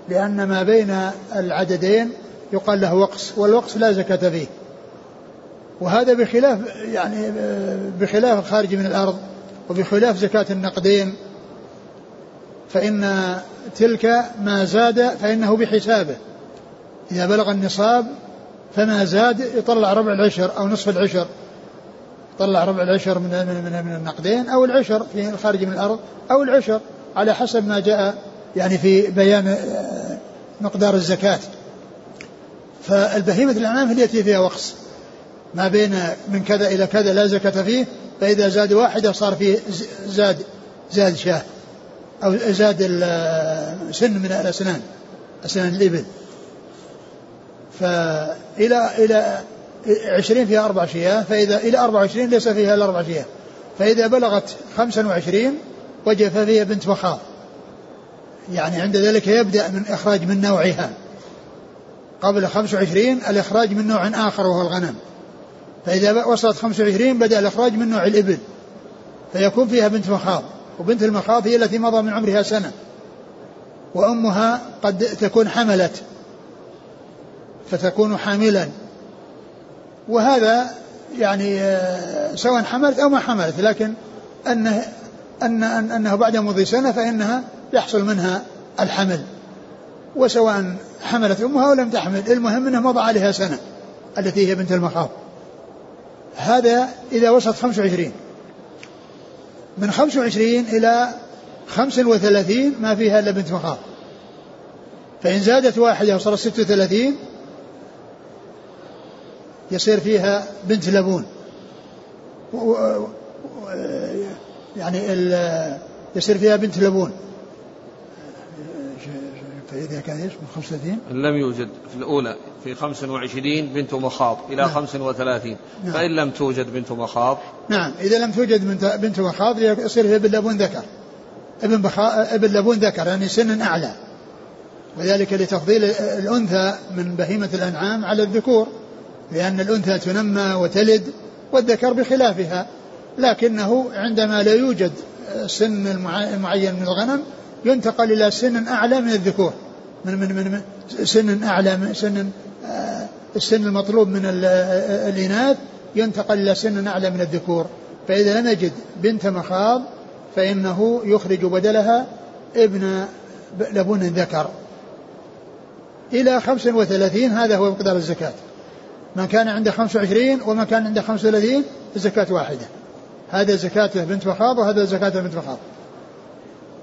لأن ما بين العددين يقال له وقص والوقص لا زكاة فيه. وهذا بخلاف يعني بخلاف الخارج من الأرض وبخلاف زكاة النقدين. فإن تلك ما زاد فإنه بحسابه. إذا بلغ النصاب فما زاد يطلع ربع العشر أو نصف العشر. طلع ربع العشر من من من النقدين أو العشر في الخارج من الأرض أو العشر على حسب ما جاء يعني في بيان آه، مقدار الزكاة. فالبهيمة الأنعام هي التي فيها وقص. ما بين من كذا إلى كذا لا زكاة فيه فإذا زاد واحدة صار فيه زاد زاد شاة. أو زاد سن من الأسنان أسنان الإبل. فإلى إلى عشرين فيها أربع شياه فإذا إلى أربع وعشرين ليس فيها إلا أربع شياه. فإذا بلغت خمسا وعشرين وجب فيها بنت مخاض يعني عند ذلك يبدأ من إخراج من نوعها. قبل خمس وعشرين الإخراج من نوع آخر وهو الغنم. فإذا وصلت خمس وعشرين بدأ الإخراج من نوع الإبل. فيكون فيها بنت مخاض وبنت المخاض هي التي مضى من عمرها سنة. وأمها قد تكون حملت فتكون حاملا. وهذا يعني آه، سواء حملت أو ما حملت لكن أنه أن أنه بعد مضي سنة فإنها يحصل منها الحمل. وسواء حملت أمها أو لم تحمل المهم أنه مضى عليها سنة التي هي بنت المخاض. هذا إذا وصلت 25 من 25 إلى 35 ما فيها إلا بنت مخاض فإن زادت واحدة وصارت 36 يصير فيها بنت لبون. يعني يصير فيها بنت لبون. فإذا كان إيش من 35 لم يوجد في الأولى في 25 بنت مخاض إلى نعم. 35 نعم. فإن لم توجد بنت مخاض. نعم. إذا لم توجد بنت مخاض يصير ابن لبون ذكر. ابن بخا... ابن لبون ذكر يعني سن أعلى. وذلك لتفضيل الأنثى من بهيمة الأنعام على الذكور لأن الأنثى تنمى وتلد والذكر بخلافها. لكنه عندما لا يوجد سن المعين من الغنم ينتقل إلى سن أعلى من الذكور. من من من سن أعلى من سن آه، السن المطلوب من الإناث ينتقل إلى سن أعلى من الذكور. فإذا لم يجد بنت مخاض فإنه يخرج بدلها ابن لبون ذكر. إلى خمس وثلاثين هذا هو مقدار الزكاة. من كان عنده 25 ومن كان عنده 35 الزكاة واحدة. هذا زكاته بنت مخاض وهذا زكاته بنت مخاض.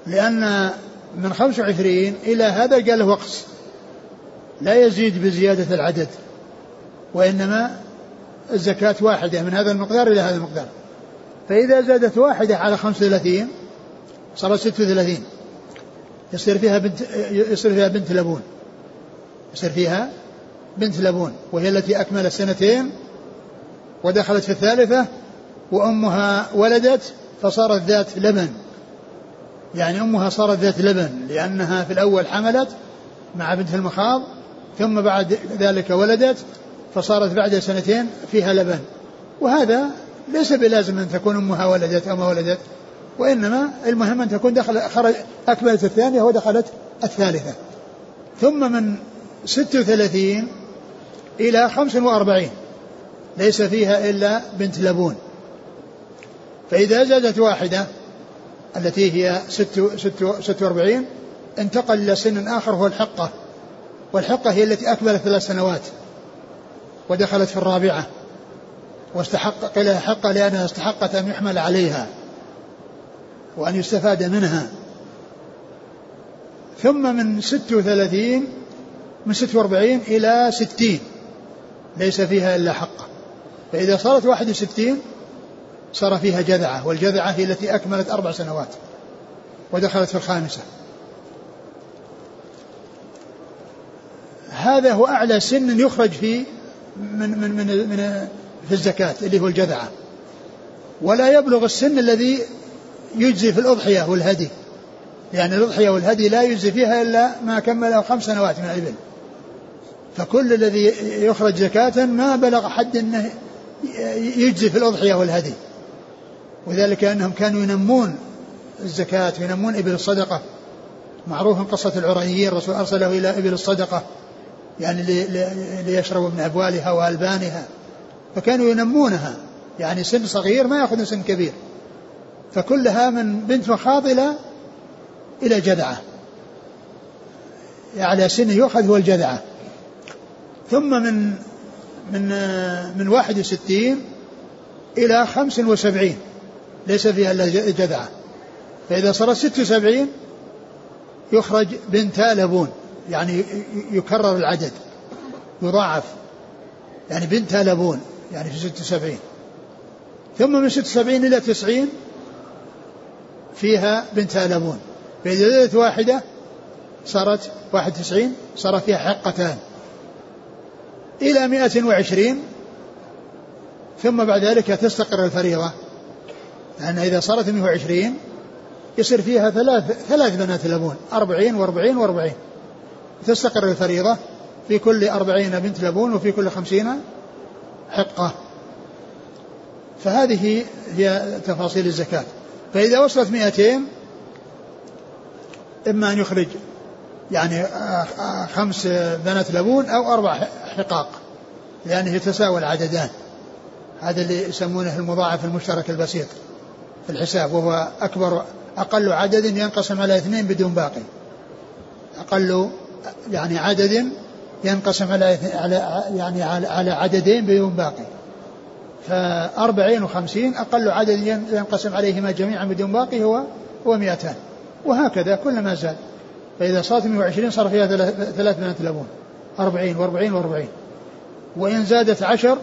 لأن من 25 إلى هذا قال له وقص لا يزيد بزيادة العدد وإنما الزكاة واحدة من هذا المقدار إلى هذا المقدار. فإذا زادت واحدة على 35 صارت 36 يصير فيها بنت يصير فيها بنت لبون. يصير فيها بنت لبون وهي التي أكملت سنتين ودخلت في الثالثة وأمها ولدت فصارت ذات لبن. يعني أمها صارت ذات لبن لأنها في الأول حملت مع بنت المخاض ثم بعد ذلك ولدت فصارت بعد سنتين فيها لبن. وهذا ليس بلازم أن تكون أمها ولدت أو ما ولدت وإنما المهم أن تكون دخل خرج أكملت الثانية ودخلت الثالثة. ثم من 36 إلى خمس وأربعين ليس فيها إلا بنت لبون. فإذا زادت واحدة التي هي ست, ست, ست وأربعين انتقل إلى سن آخر هو الحقة. والحقة هي التي أكملت ثلاث سنوات ودخلت في الرابعة. واستحق قيل حقة لأنها استحقت أن يحمل عليها وأن يستفاد منها. ثم من ست وثلاثين من 46 إلى 60 ليس فيها إلا حقة. فإذا صارت 61 صار فيها جذعة والجذعة هي التي أكملت أربع سنوات ودخلت في الخامسة. هذا هو أعلى سن يخرج في من من من, من في الزكاة اللي هو الجذعة. ولا يبلغ السن الذي يجزي في الأضحية والهدي. يعني الأضحية والهدي لا يجزي فيها إلا ما كمل خمس سنوات من الإبل. فكل الذي يخرج زكاة ما بلغ حد أنه يجزي في الأضحية والهدي. وذلك أنهم كانوا ينمون الزكاة وينمون إبل الصدقة. معروف قصة العريين الرسول أرسله إلى إبل الصدقة يعني ليشربوا من أبوالها وألبانها. فكانوا ينمونها يعني سن صغير ما يأخذ سن كبير. فكلها من بنت مخاض إلى إلى جذعة. على سن يؤخذ هو الجذعة. ثم من من من 61 إلى 75 ليس فيها إلا جذعة. فإذا صارت 76 يخرج بنتا لبون يعني يكرر العدد يضاعف. يعني بنتا لبون يعني في 76 ثم من 76 إلى 90 فيها بنت لبون. فإذا زادت واحدة صارت 91 صار فيها حقتان. إلى 120 ثم بعد ذلك تستقر الفريضة. لأن إذا صارت 120 يصير فيها ثلاث ثلاث بنات لبون. 40 و40 و40 تستقر الفريضة في كل أربعين بنت لبون وفي كل خمسين حقة. فهذه هي تفاصيل الزكاة. فإذا وصلت مئتين إما أن يخرج يعني خمس بنات لبون أو أربع حقاق لأنه يتساوى العددان هذا اللي يسمونه المضاعف المشترك البسيط. في الحساب وهو أكبر أقل عدد ينقسم على اثنين بدون باقي. أقل يعني عدد ينقسم على على يعني على عددين بدون باقي. فأربعين وخمسين أقل عدد ينقسم عليهما جميعا بدون باقي هو هو مئتان. وهكذا كلما زاد. فإذا صارت 120 صار فيها ثلاث بنات لبون. أربعين وأربعين وأربعين. وإن زادت عشر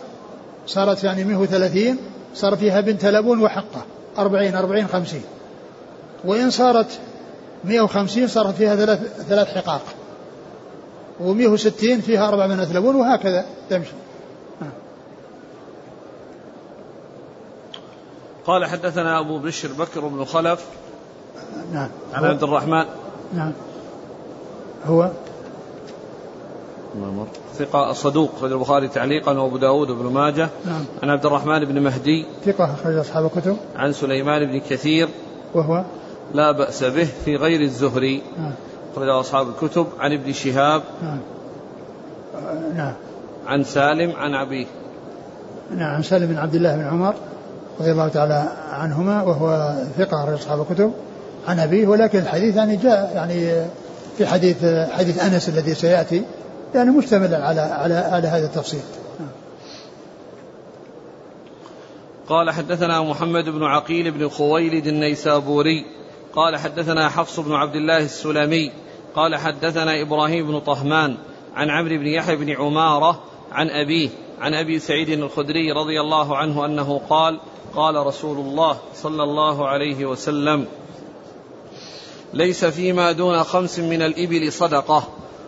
صارت يعني 130 صار فيها بنت لبون وحقة. أربعين أربعين خمسين. وإن صارت 150 صار فيها ثلاث ثلاث حقاق. و160 فيها أربع بنات لبون وهكذا تمشي. قال حدثنا أبو بشر بكر بن خلف نعم. عن عبد الرحمن. نعم. هو؟ ثقة صدوق أخرج البخاري تعليقا وأبو داود وابن ماجه. نعم. عن عبد الرحمن بن مهدي. ثقة أخرج أصحاب الكتب. عن سليمان بن كثير. وهو؟ لا بأس به في غير الزهري. نعم. أخرجه أصحاب الكتب. عن ابن شهاب. نعم. نعم. عن سالم عن أبيه نعم عن سالم بن عبد الله بن عمر رضي الله تعالى عنهما وهو ثقة أخرج أصحاب الكتب. عن أبيه ولكن الحديث يعني جاء يعني في حديث حديث أنس الذي سيأتي. يعني مشتمل على على على هذا التفصيل. قال حدثنا محمد بن عقيل بن خويلد النيسابوري. قال حدثنا حفص بن عبد الله السلمي قال حدثنا إبراهيم بن طهمان عن عمرو بن يحيى بن عمارة عن أبيه عن أبي سعيد الخدري رضي الله عنه أنه قال قال رسول الله صلى الله عليه وسلم ليس فيما دون خمس من الإبل صدقة.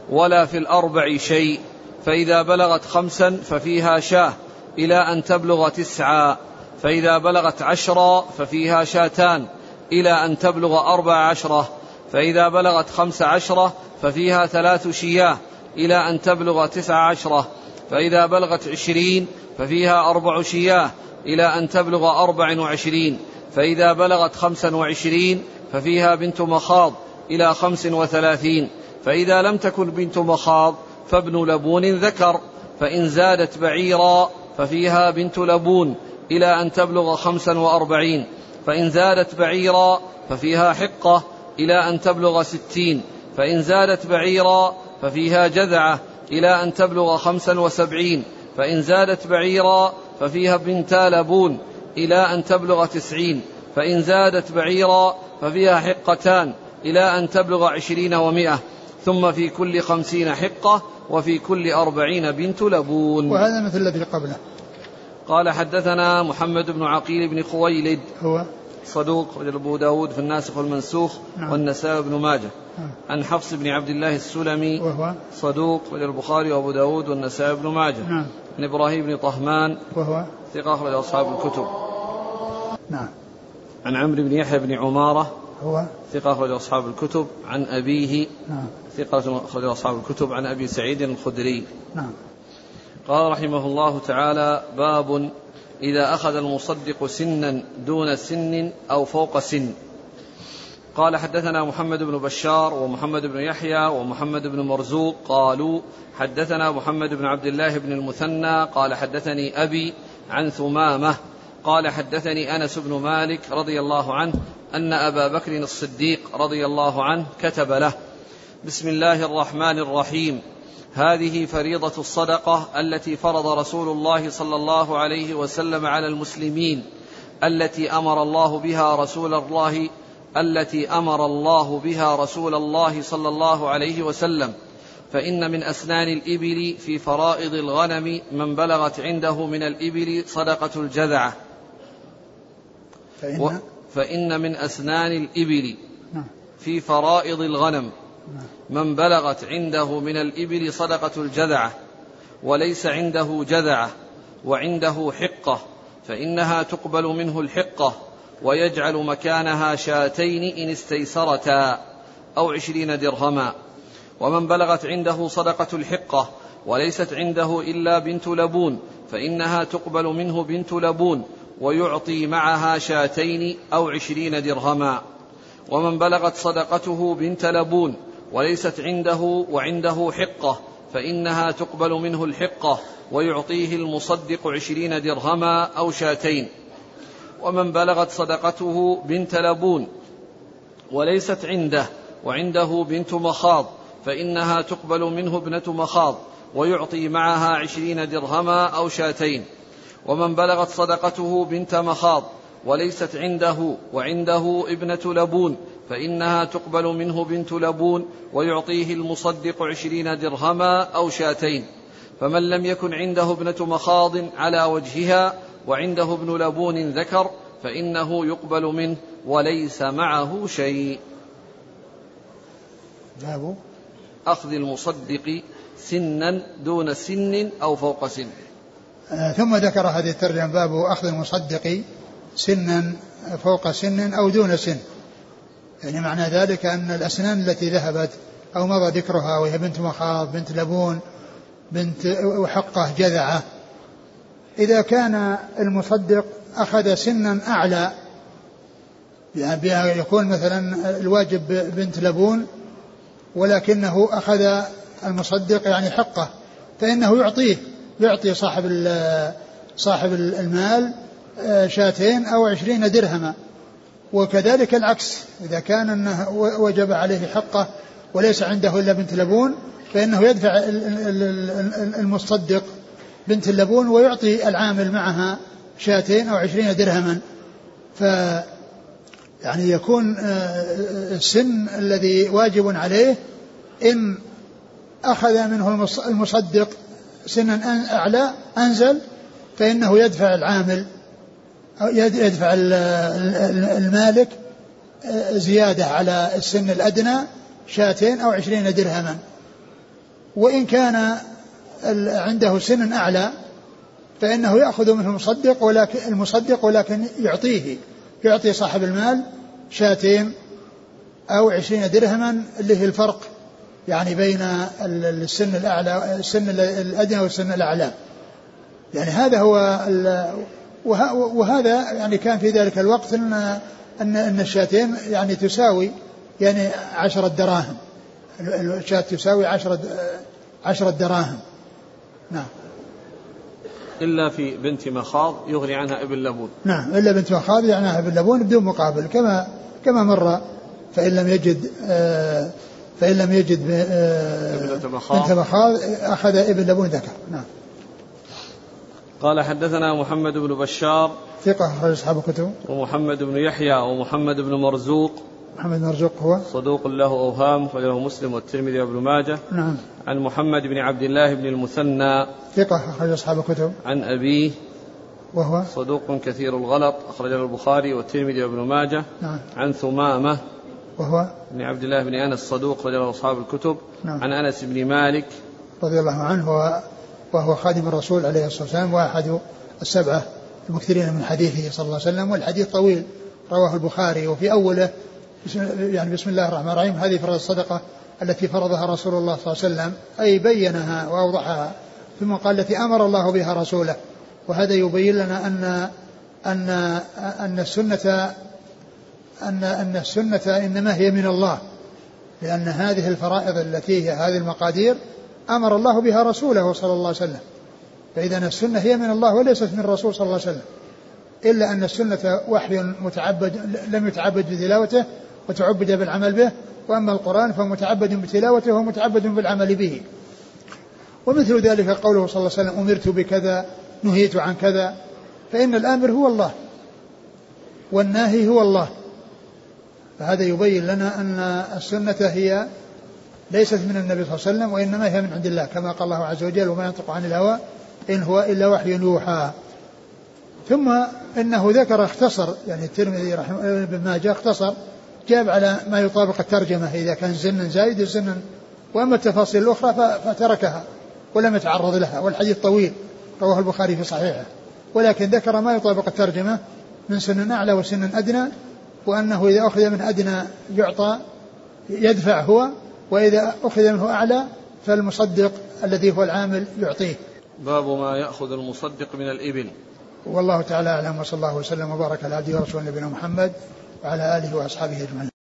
ولا في الأربع شيء فإذا بلغت خمسا ففيها شاة إلى أن تبلغ تسعا فإذا بلغت عشرا ففيها شاتان إلى أن تبلغ أربع عشرة فإذا بلغت خمس عشرة ففيها ثلاث شياه إلى أن تبلغ تسع عشرة فإذا بلغت عشرين ففيها أربع شياه إلى أن تبلغ أربع وعشرين فإذا بلغت خمسا وعشرين ففيها بنت مخاض إلى خمس وثلاثين. فإذا لم تكن بنت مخاض فابن لبون ذكر فإن زادت بعيرا ففيها بنت لبون إلى أن تبلغ خمسا وأربعين. فإن زادت بعيرا ففيها حقة إلى أن تبلغ ستين. فإن زادت بعيرا ففيها جذعة إلى أن تبلغ خمسا وسبعين. فإن زادت بعيرا ففيها بنتا لبون إلى أن تبلغ تسعين. فإن زادت بعيرا ففيها حقتان إلى أن تبلغ عشرين ومائة ثم في كل خمسين حقة وفي كل أربعين بنت لبون. وهذا مثل الذي قبله. قال حدثنا محمد بن عقيل بن خويلد. هو. صدوق رجل أبو داود في الناسخ والمنسوخ نعم. والنسائي بن ماجه. نعم. عن حفص بن عبد الله السلمي. وهو. صدوق رجل البخاري وأبو داود والنسائي بن ماجه. نعم. عن إبراهيم بن طهمان. وهو. ثقة أخرج أصحاب الكتب. نعم. عن عمرو بن يحيى بن عمارة. هو. ثقة أخرج أصحاب الكتب. عن أبيه. نعم. ثقة أخرج أصحاب الكتب عن أبي سعيد الخدري. نعم. قال رحمه الله تعالى باب إذا أخذ المصدق سنا دون سن أو فوق سن. قال حدثنا محمد بن بشار ومحمد بن يحيى ومحمد بن مرزوق قالوا حدثنا محمد بن عبد الله بن المثنى قال حدثني أبي عن ثمامة قال حدثني أنس بن مالك رضي الله عنه أن أبا بكر الصديق رضي الله عنه كتب له بسم الله الرحمن الرحيم. هذه فريضة الصدقة التي فرض رسول الله صلى الله عليه وسلم على المسلمين التي أمر الله بها رسول الله التي أمر الله بها رسول الله صلى الله عليه وسلم. فإن من أسنان الإبل في فرائض الغنم من بلغت عنده من الإبل صدقة الجذعة. فإن؟ فإن من أسنان الإبل نعم. في فرائض الغنم. من بلغت عنده من الإبل صدقة الجذعة وليس عنده جذعة وعنده حقة فإنها تقبل منه الحقة ويجعل مكانها شاتين إن استيسرتا أو عشرين درهما. ومن بلغت عنده صدقة الحقة وليست عنده إلا بنت لبون فإنها تقبل منه بنت لبون ويعطي معها شاتين أو عشرين درهما. ومن بلغت صدقته بنت لبون وليست عنده وعنده حقة فإنها تقبل منه الحقة ويعطيه المصدق عشرين درهما أو شاتين. ومن بلغت صدقته بنت لبون وليست عنده وعنده بنت مخاض فإنها تقبل منه ابنة مخاض ويعطي معها عشرين درهما أو شاتين. ومن بلغت صدقته بنت مخاض وليست عنده وعنده ابنة لبون فإنها تقبل منه بنت لبون ويعطيه المصدق عشرين درهما أو شاتين. فمن لم يكن عنده ابنة مخاض على وجهها وعنده ابن لبون ذكر فإنه يقبل منه وليس معه شيء. باب أخذ المصدق سنا دون سن أو فوق سن. آه، ثم ذكر هذه الترجمة باب أخذ المصدق سنا فوق سن أو دون سن. يعني معنى ذلك أن الأسنان التي ذهبت أو مضى ذكرها وهي بنت مخاض بنت لبون بنت وحقة جذعة إذا كان المصدق أخذ سنا أعلى يعني يكون مثلا الواجب بنت لبون ولكنه أخذ المصدق يعني حقه فإنه يعطيه يعطي صاحب صاحب المال آه، شاتين أو عشرين درهما. وكذلك العكس. إذا كان أنه وجب عليه حقه وليس عنده إلا بنت لبون فإنه يدفع المصدق بنت اللبون ويعطي العامل معها شاتين أو عشرين درهما. ف يعني يكون آه، السن الذي واجب عليه إن أخذ منه المصدق سنا أعلى أنزل فإنه يدفع العامل. يدفع المالك آه، زيادة على السن الأدنى شاتين أو عشرين درهما. وإن كان عنده سن أعلى فإنه يأخذ منه المصدق ولكن المصدق ولكن يعطيه يعطي صاحب المال شاتين أو عشرين درهما اللي هي الفرق يعني بين السن الأعلى السن الأدنى والسن الأعلى. يعني هذا هو وهذا يعني كان في ذلك الوقت ان ان إن الشاتين يعني تساوي يعني عشرة دراهم. الشاة تساوي عشرة عشرة دراهم. نعم. إلا في بنت مخاض يغني عنها ابن لبون. نعم إلا بنت مخاض يغني عنها ابن لبون بدون مقابل كما كما مر فإن لم يجد آه فإن لم يجد آه بنت مخاض أخذ ابن لبون ذكر. نعم. قال حدثنا محمد بن بشار ثقة أخرج أصحاب الكتب. ومحمد بن يحيى ومحمد بن مرزوق. محمد مرزوق هو؟ صدوق له أوهام أخرجه مسلم والترمذي وابن ماجه. نعم. عن محمد بن عبد الله بن المثنى. ثقة أخرج أصحاب الكتب. عن أبيه. وهو؟ صدوق كثير الغلط أخرجه البخاري والترمذي وابن ماجه. نعم. عن ثمامة وهو؟ بن عبد الله بن أنس صدوق أخرجه أصحاب الكتب. نعم. عن أنس بن مالك. رضي الله عنه وهو, خادم الرسول عليه الصلاة والسلام وأحد السبعة المكثرين من حديثه صلى الله عليه وسلم والحديث طويل رواه البخاري وفي أوله يعني بسم الله الرحمن الرحيم هذه فرض الصدقة التي فرضها رسول الله صلى الله عليه وسلم أي بينها وأوضحها ثم قال التي أمر الله بها رسوله. وهذا يبين لنا أن أن أن السنة أن أن السنة إنما هي من الله لأن هذه الفرائض التي هي هذه المقادير أمر الله بها رسوله صلى الله عليه وسلم. فإذا السنة هي من الله وليست من الرسول صلى الله عليه وسلم. إلا أن السنة وحي متعبد لم يتعبد بتلاوته وتعبد بالعمل به وأما القرآن فمتعبد بتلاوته ومتعبد بالعمل به. ومثل ذلك قوله صلى الله عليه وسلم أمرت بكذا نهيت عن كذا. فإن الآمر هو الله والناهي هو الله. فهذا يبين لنا أن السنة هي ليست من النبي صلى الله عليه وسلم وإنما هي من عند الله كما قال الله عز وجل وما ينطق عن الهوى إن هو إلا وحي يوحى ثم إنه ذكر اختصر يعني الترمذي رحمه ابن ماجه اختصر جاب على ما يطابق الترجمة إذا كان زنا زايد زنا وأما التفاصيل الأخرى فتركها ولم يتعرض لها والحديث طويل رواه البخاري في صحيحه. ولكن ذكر ما يطابق الترجمة من سن أعلى وسن أدنى وأنه إذا أخذ من أدنى يعطى يدفع هو وإذا أخذ منه أعلى فالمصدق الذي هو العامل يعطيه. باب ما يأخذ المصدق من الإبل. والله تعالى أعلم وصلى الله وسلم وبارك على عبده ورسوله نبينا محمد وعلى آله وأصحابه أجمعين.